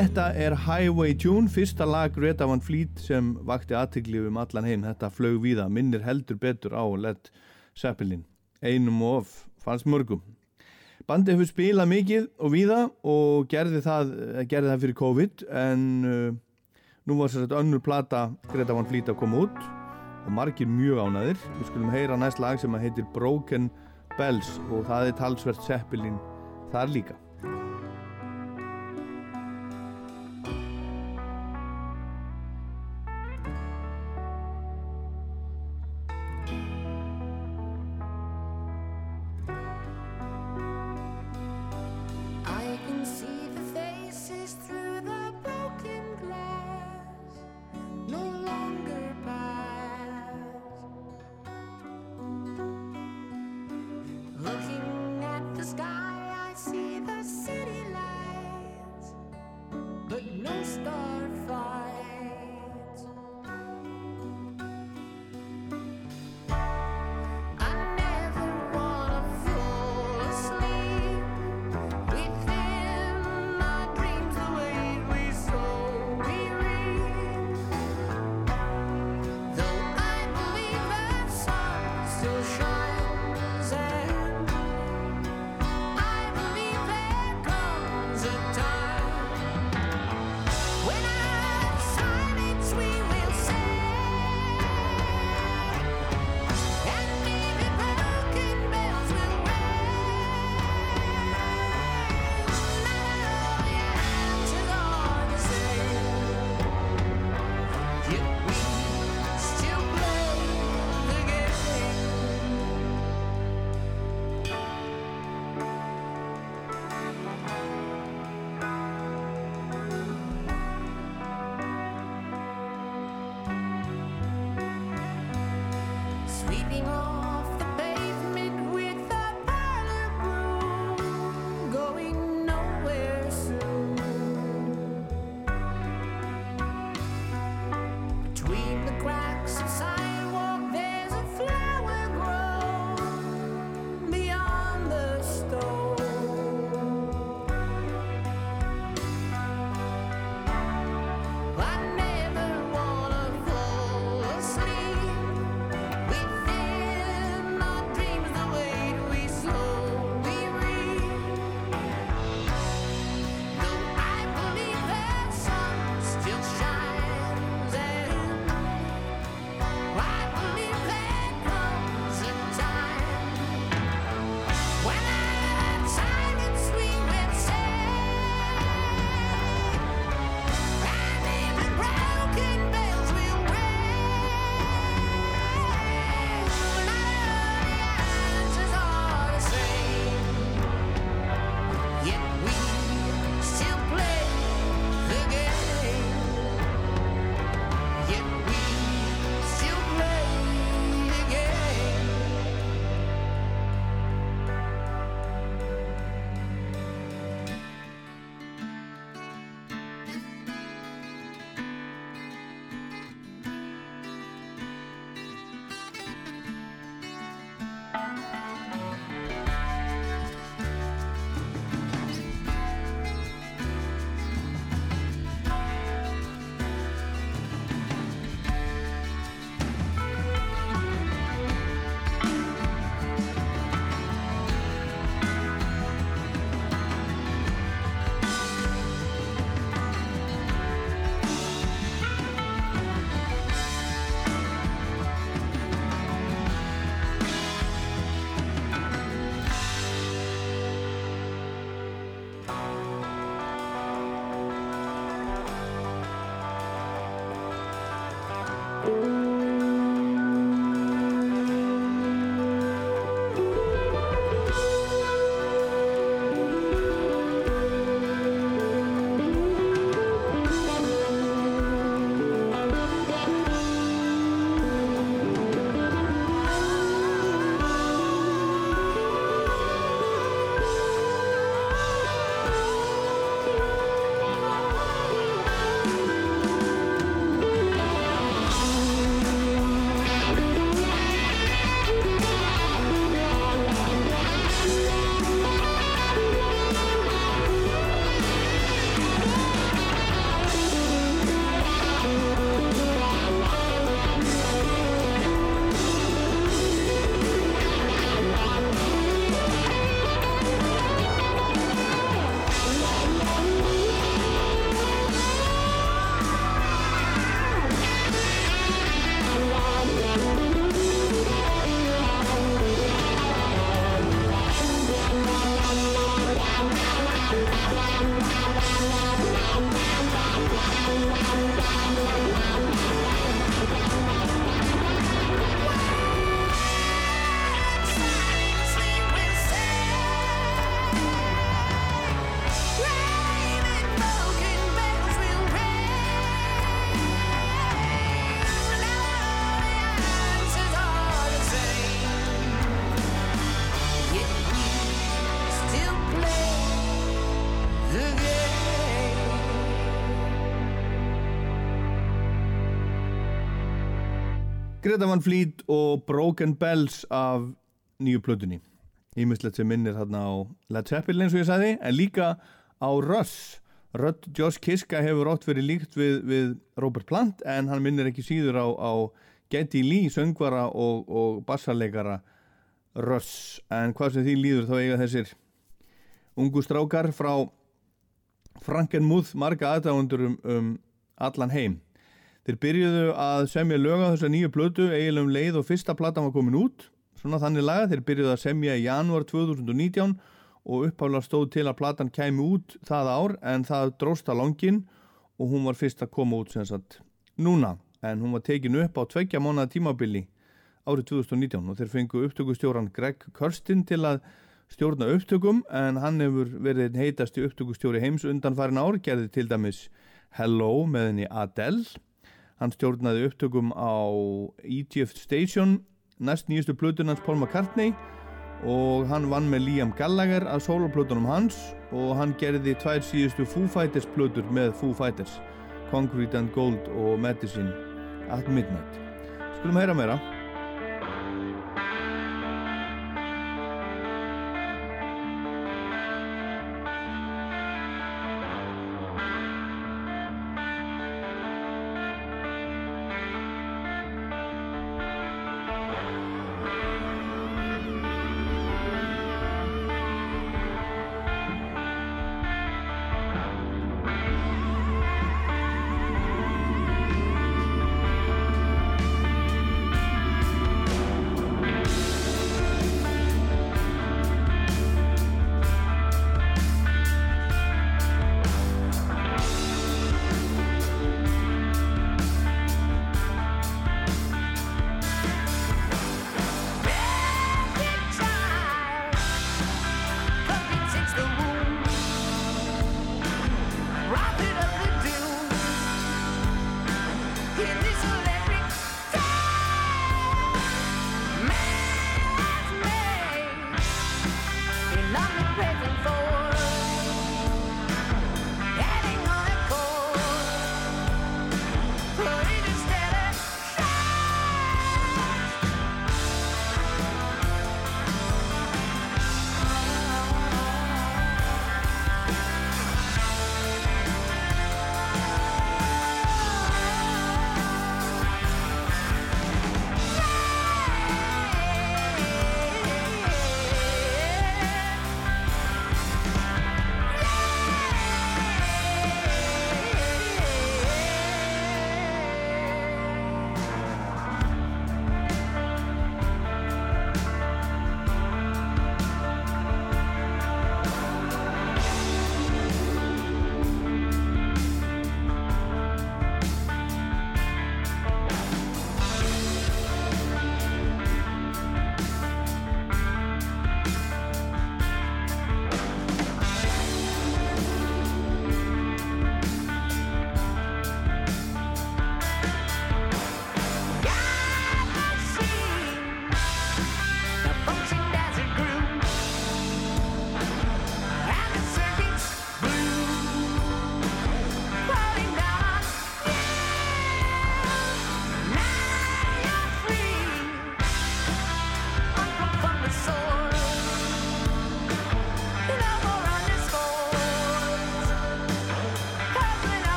Þetta er Highway Tune, fyrsta lag Greta Van Fleet sem vakti aðtegli um allan heim. Þetta flög víða, minnir heldur betur á Led Zeppelin. Einum og of, fannst mörgum. Bandi hefur spilað mikið og víða og gerði það, eh, gerði það fyrir COVID en uh, nú var sér þetta önnur plata Greta Van Fleet að koma út og margir mjög ánæðir. Við skulum heyra næst lag sem heitir Broken Bells og það er talsvert Zeppelin þar líka. Greta Van Fleet og Broken Bells af nýju plötunni. Ímislegt sem minnir hérna á Led Zeppelin eins og ég sagði en líka á Russ. Rödd Josh Kiska hefur ótt verið líkt við, við Robert Plant en hann minnir ekki síður á, á Geddy Lee, söngvara og, og bassarleikara Russ. En hvað sem því líður þá eiga þessir ungu strákar frá Frankenmuth marga aðdáundur um, um allan heim þeir byrjuðu að semja löga þessa nýju plötu eiginlega um leið og fyrsta platan var komin út. Svona þannig laga, þeir byrjuðu að semja í janúar 2019 og uppháðlega stóð til að platan kæmi út það ár en það dróst að langin og hún var fyrst að koma út sem sagt núna. En hún var tekin upp á tveggja mánuða tímabili árið 2019 og þeir fengu upptökustjóran Greg Kurstin til að stjórna upptökum en hann hefur verið heitasti upptökustjóri heims undan farin ár, gerði til dæmis Hello með henni Adele hann stjórnaði upptökum á Egypt Station næst nýjustu plötunans Paul McCartney og hann vann með Liam Gallagher að soloplötunum hans og hann gerði tvær síðustu Foo Fighters plötur með Foo Fighters Concrete and Gold og Medicine at Midnight. Skulum heyra meira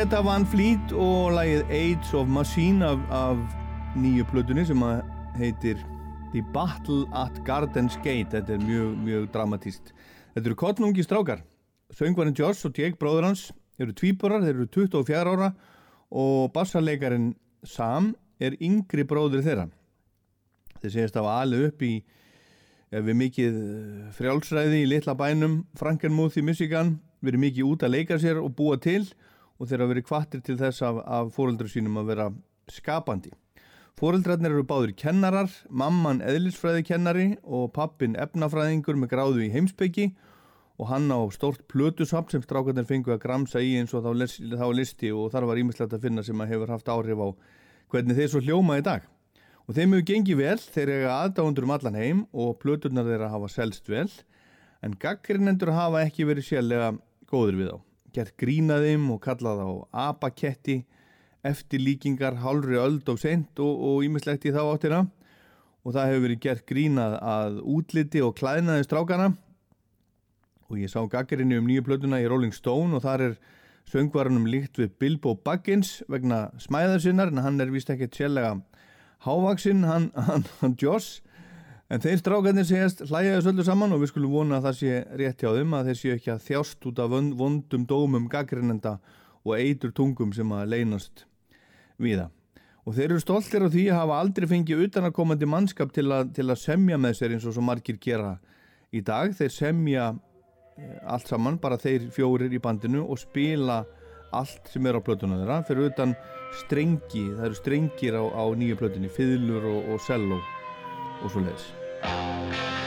Greta Van Fleet og lagið Age of Machine af, af nýju plötunni sem heitir The Battle at Garden's Gate. Þetta er mjög, mjög dramatíst þetta eru kottnungi strákar. Söngvarinn Joss og Jake bróður hans eru tvíburar, þeir eru 24 ára og bassarleikarin Sam er yngri bróður þeirra. Þeir segist að hafa alið upp í við mikið eh, frjálsræði í litla bænum Frankenmuth í Michigan verið mikið út að leika sér og búa til. og þeir hafa verið kvattir til þess af, af fóreldrar sínum að vera skapandi Fóreldrarnir eru báður kennarar, mamman eðlisfræðikennari og pappin efnafræðingur með gráðu í heimsbyggi og hann á stórt plötusamt sem strákarnir fengu að gramsa í eins og þá, lis, þá listi og þar var ímislegt að finna sem að hefur haft áhrif á hvernig þeir svo hljóma í dag. Og þeim hefur gengið vel, þeir eiga aðdáundur um allan heim og plöturnar þeirra hafa selst vel en gaggrinnendur hafa ekki verið sérlega góður við á. Gert grínaðim og kallað á apaketti eftirlíkingar hálfri öld og sent og ímislegt í þá áttina. Og það hefur verið gert grínað að útliti og klæðnaði strákana. Og ég sá gaggrinni um nýju plötuna í Rolling Stone og þar er söngvarunum líkt við Bilbo Baggins vegna smæðar sinnar en hann er vist ekki sérlega hávaksinn, hann, hann, hann Joss en þeir strákarnir segjast hlæjaði svolítið saman og við skulum vona að það sé rétt hjá þeim að þeir séu ekki að þjást út af vondum dómum gaggrinnenda og eitur tungum sem að leynast við það. Og þeir eru stoltir af því að hafa aldrei fengið utanakomandi mannskap til, a, til að semja með sér eins og svo margir gera í dag. Þeir semja eh, allt saman, bara þeir fjórir í bandinu og spila allt sem er á plötuna þeirra fyrir utan strengi, það eru strengir á, á nýju plötunni, fiðlur og, og cello og svo leiðis. I've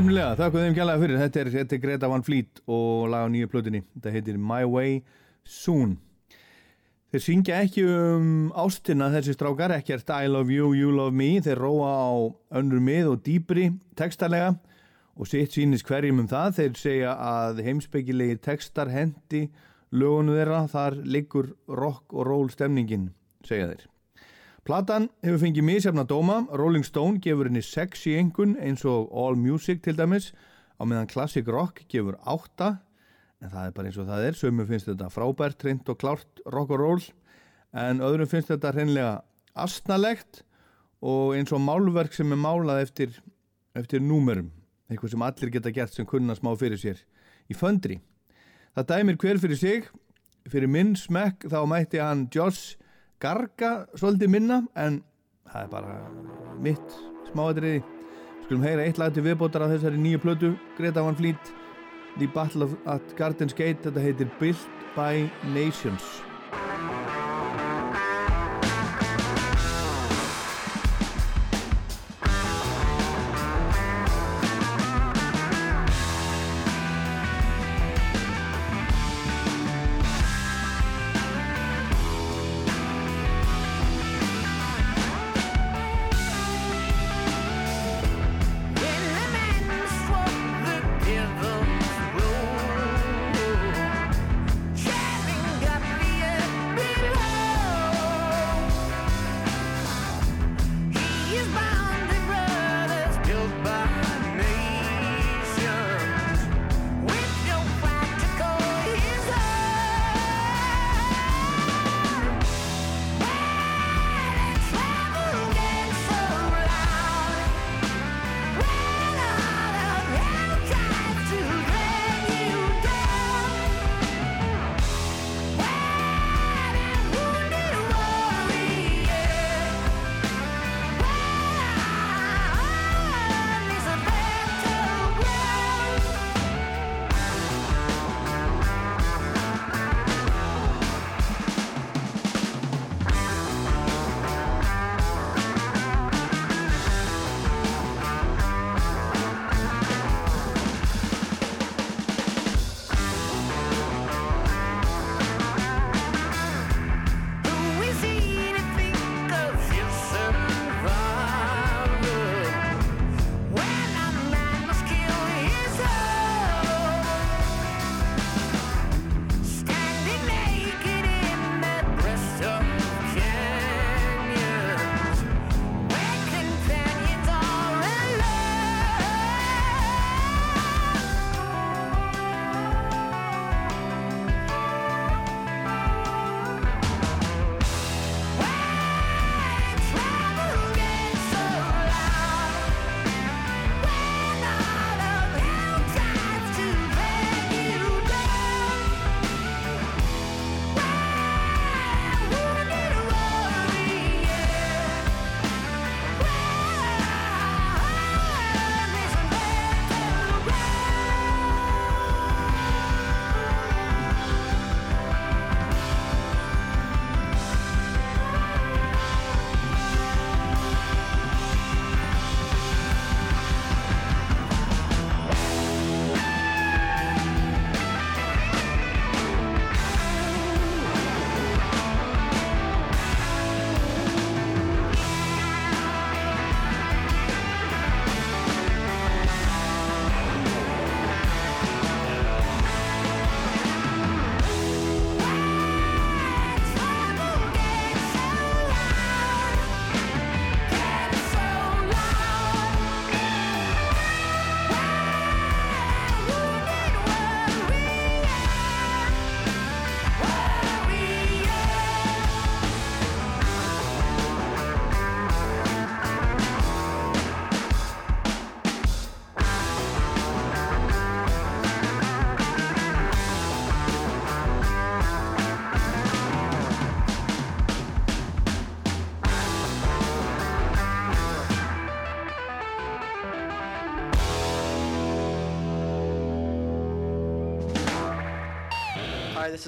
Nefnilega, þakku þeim kjærlega fyrir. Þetta er, þetta er Greta Van Fleet og lag á nýju plötunni. Þetta heitir My Way Soon. Þeir syngja ekki um ástina þessi strákar ekkert I love you, you love me. Þeir róa á önnur mið og dýbri textarlega og sitt sýnist hverjum um það. Þeir segja að heimspekilegi textar hendi lögunu þeirra. Þar liggur rock og roll stemningin segja þeir Platan hefur fengið misjafna dóma. Rolling Stone gefur henni 6 í engun eins og All Music til dæmis á meðan Classic Rock gefur 8 en það er bara eins og það er. Sömu finnst þetta frábært, treynd og klárt rock og roll en öðrum finnst þetta hreinlega astnalegt og eins og málverk sem er málað eftir, eftir númerum. Eitthvað sem allir geta gert sem kunna smá fyrir sér í föndri. Það dæmir hver fyrir sig, fyrir minn smekk þá mætti hann Josh garga svolítið minna en það er bara mitt smáatriði. Skulum heyra eitt lag til viðbótar af þessari nýju plötu, Greta Van Fleet, The Battle at Garden's Gate, þetta heitir Built by Nations.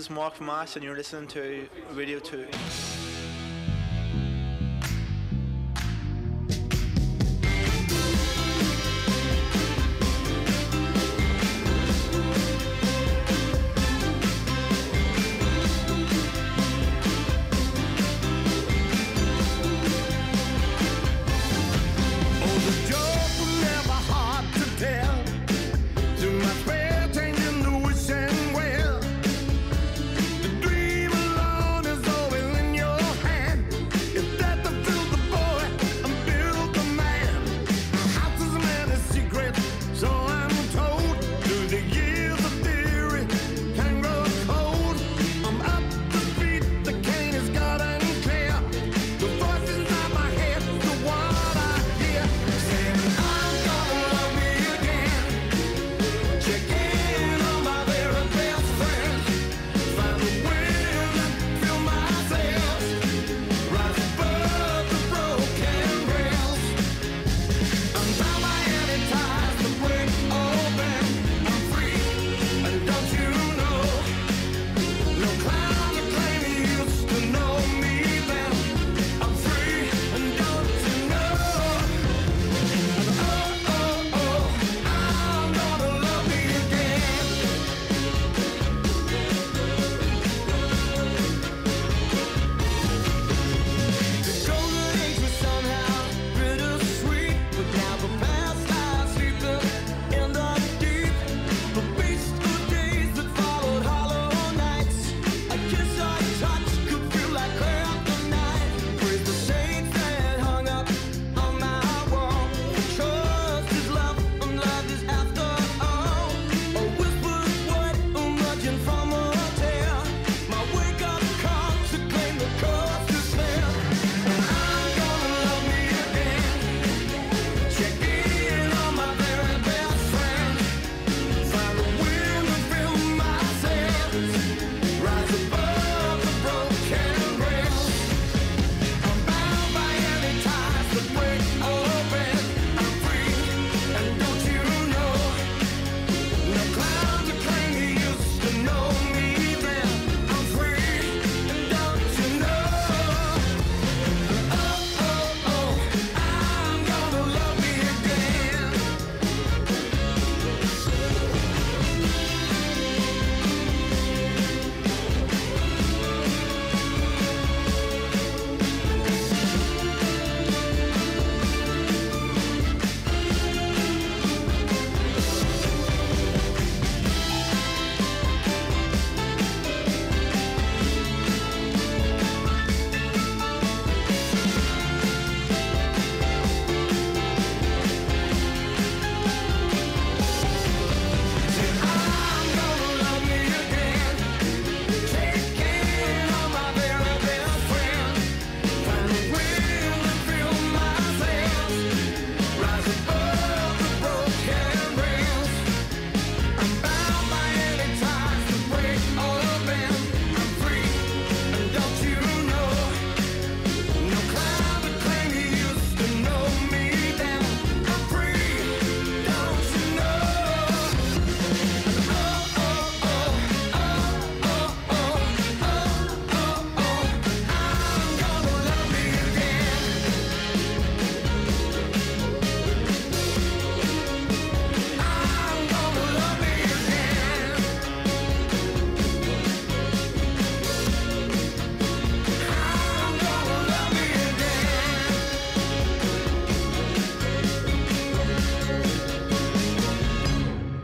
Is Mark Ash, and you're listening to Radio 2.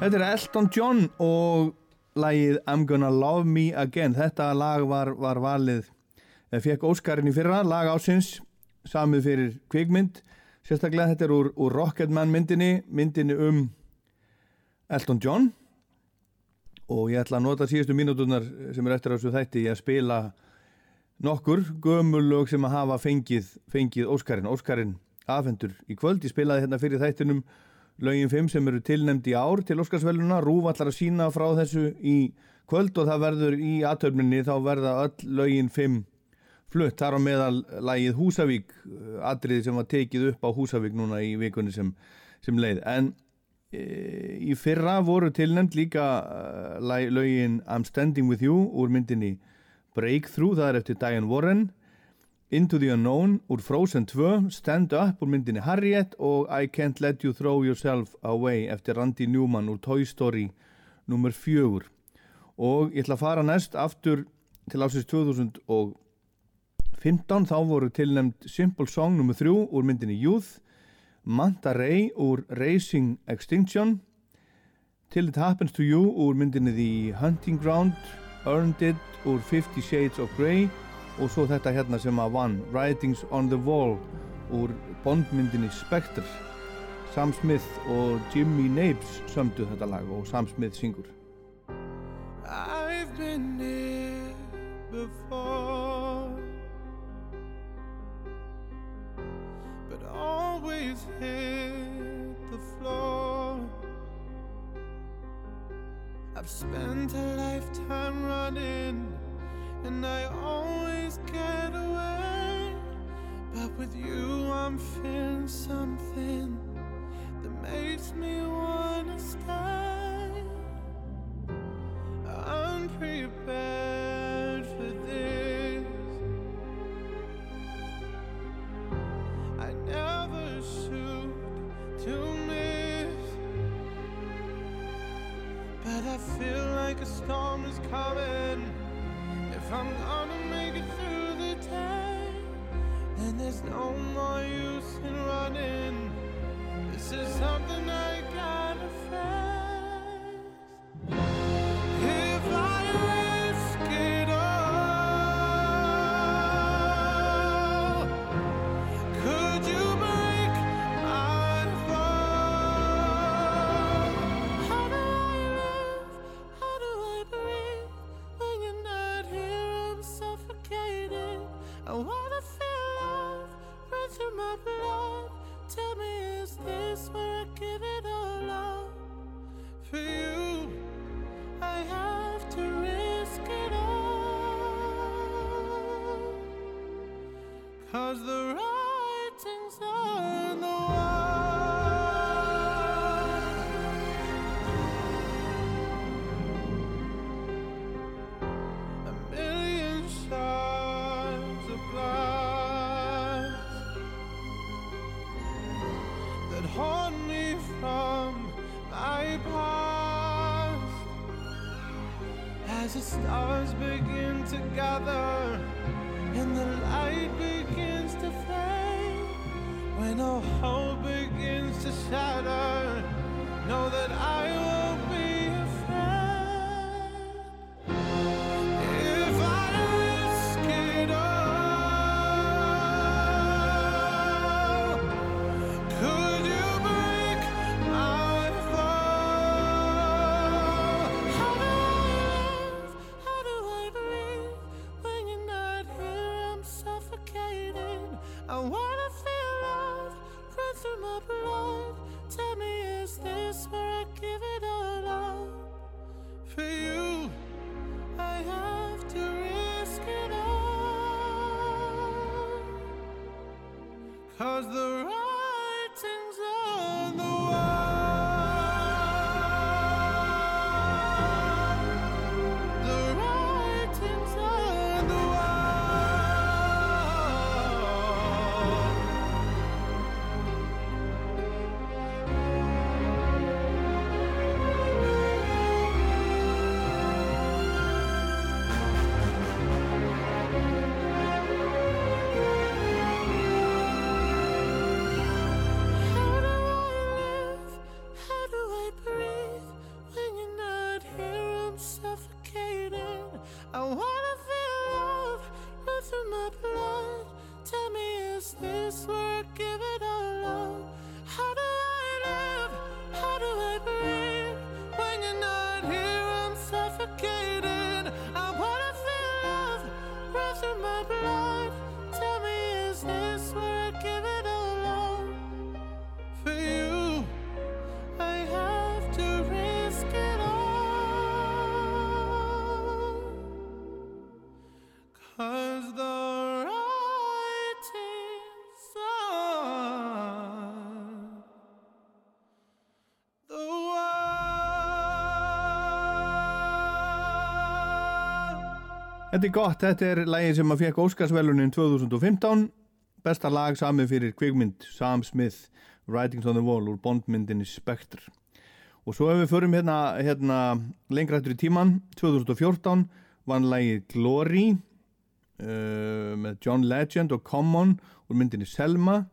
Þetta er Elton John og lagið I'm Gonna Love Me Again. Þetta lag var, var valið, eða fekk Óskarinn í fyrra, lag ásins, samið fyrir kvikmynd. Sérstaklega þetta er úr, úr Rocketman myndinni, myndinni um Elton John. Og ég ætla að nota síðustu mínúturnar sem er eftir þessu þætti í að spila nokkur gömulög sem að hafa fengið, fengið Óskarinn. Óskarinn afhendur í kvöld. Ég spilaði hérna fyrir þættinum lögin 5 sem eru tilnemd í ár til Óskarsvæluna. Rúf allar að sína frá þessu í kvöld og það verður í aðtöfninni þá verða öll lögin 5 flutt. Þar á meðal lagið Húsavík, atriði sem var tekið upp á Húsavík núna í vikunni sem, sem leið. En e, í fyrra voru tilnemd líka uh, lögin I'm Standing With You úr myndinni Breakthrough, það er eftir Diane Warren Into the Unknown úr Frozen 2 Stand Up úr myndinni Harriet og I Can't Let You Throw Yourself Away eftir Randy Newman úr Toy Story nummer 4 og ég ætla að fara næst aftur til ásins 2015 þá voru tilnæmt Simple Song nummer 3 úr myndinni Youth Manta Ray úr Racing Extinction Till It Happens To You úr myndinni The Hunting Ground Earned It úr Fifty Shades of Grey og svo þetta hérna sem að vann Writings on the Wall úr bondmyndinni Spectre Sam Smith og Jimmy Napes sömdu þetta lag og Sam Smith syngur I've been here before, but always hit the floor. I've spent a lifetime running, and I always get away. But with you, I'm feeling something that makes me wanna stay. I'm prepared for this. I never shoot to miss, but I feel like a storm is coming. If I'm gonna make it through the day, then there's no more use in running. This is something I gotta face. I wanna feel love run through my blood. Tell me, is this where I give it all up for you? I have to risk it all. Cause the Cause the Þetta er gott, þetta er lagið sem að fekk Óskarsvelunin 2015 besta lag samið fyrir kvikmynd Sam Smith, Writings on the Wall úr bondmyndinni Spectre. Og svo ef við förum hérna, hérna lengra eftir í tíman, 2014 vann lagið Glory uh, með John Legend og Common úr myndinni Selma.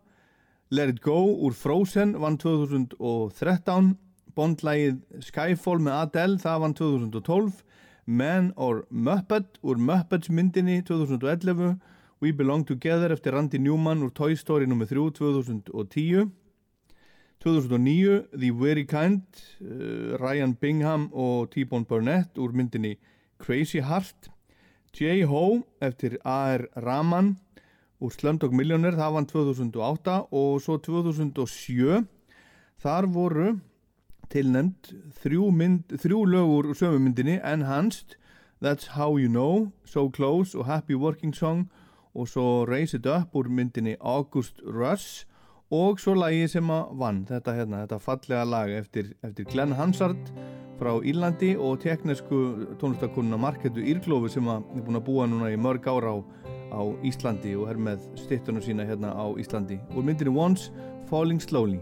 Let It Go úr Frozen vann 2013 bondlægið Skyfall með Adele það vann 2012 Man or Muppet úr Muppets myndinni 2011 We Belong Together eftir Randy Newman úr Toy Story nr. 3 2010 2009 The Very Kind uh, Ryan Bingham og T-Bone Burnett úr myndinni Crazy Heart J-Ho eftir A.R. Rahman úr Slumdog Millionaire það vann 2008 og svo 2007 þar voru tilnæmt þrjú, mynd, þrjú lögur úr sömu myndinni Enhanced, That's How You Know So Close og Happy Working Song og svo Raise It Up úr myndinni August Rush og svo lagi sem að vann. Þetta, hérna, þetta fallega lag eftir, eftir Glenn Hansard frá Írlandi og teknesku tónlistakonuna Marketu Írglófi sem að er búin að búa núna í mörg ára á, á Íslandi og er með stittunum sína hérna á Íslandi. Úr myndinni Once Falling Slowly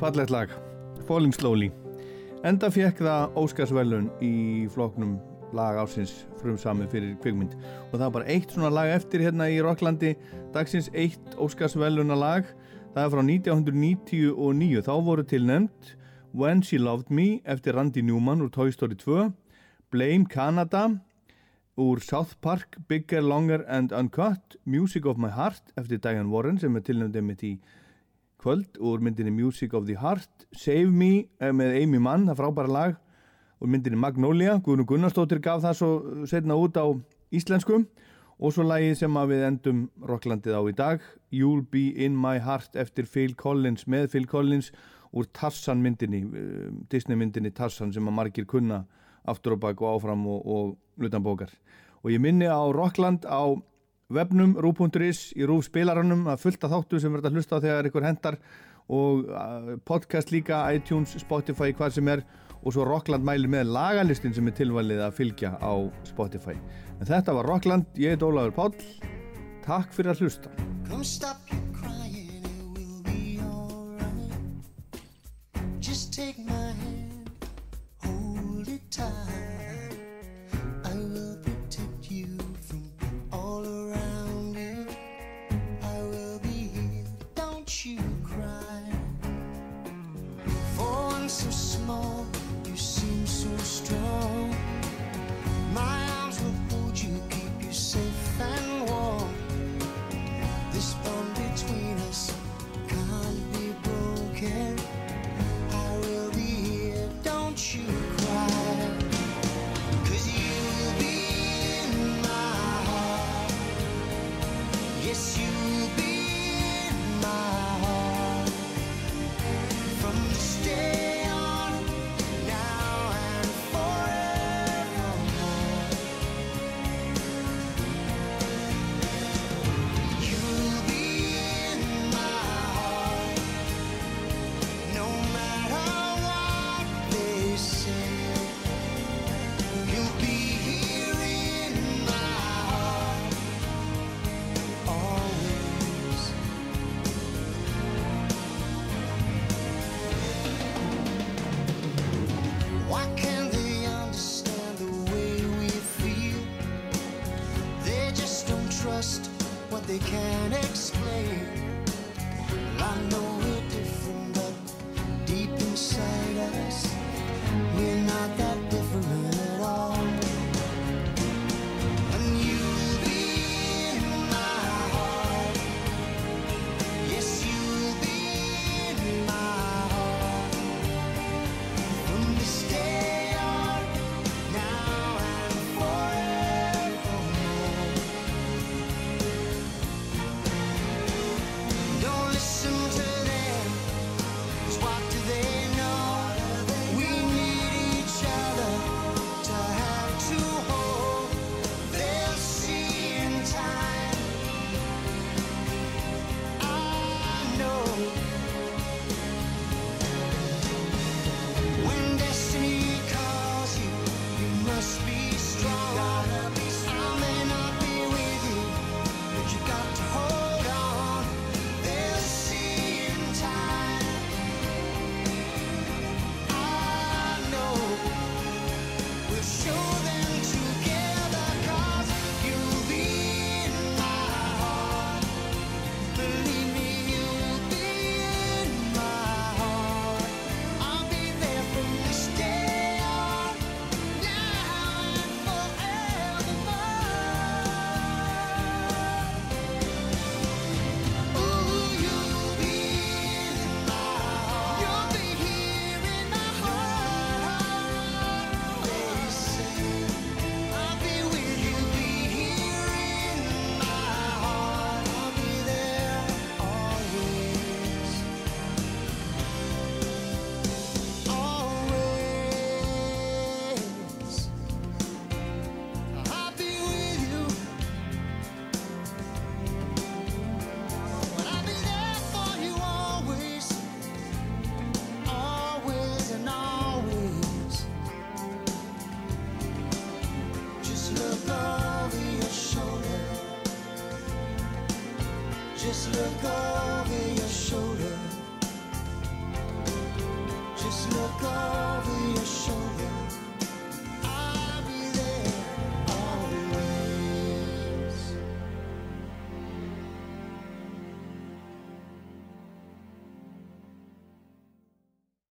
fallegt lag. Falling Slowly. Enda fekk það Óskarsvelun í floknum lag ásins frumsami fyrir kvikmynd. Og það er bara eitt svona lag eftir hérna í Rocklandi. Dagsins eitt Óskarsveluna lag það er frá 1999 þá voru tilnefnd When She Loved Me eftir Randy Newman úr Toy Story 2 Blame Canada úr South Park Bigger, Longer and Uncut Music of My Heart eftir Diane Warren sem er tilnefndið mitt í kvöld úr myndinni Music of the Heart Save Me eh, með Amy Mann, það frábæra lag úr myndinni Magnolia, Guðnur Gunnarsdóttir gaf það svo setna út á íslensku. Og svo lagið sem við endum Rocklandið á í dag You'll Be In My Heart eftir Phil Collins með Phil Collins úr Tarzan myndinni eh, Disney myndinni Tarzan sem að margir kunna aftur og bak og áfram og, og utan bókar og ég minni á Rockland á webnum, rú.is, í rú spilarannum að fullta þáttu sem verður að hlusta á þegar ykkur hendar og podcast líka, iTunes, Spotify, hvað sem er og svo Rockland mælir með lagalistin sem er tilvalið að fylgja á Spotify. En þetta var Rockland, ég heit Ólafur Páll, takk fyrir að hlusta. Come stop your crying, it will be alright. Just take my hand, hold it tight. So small,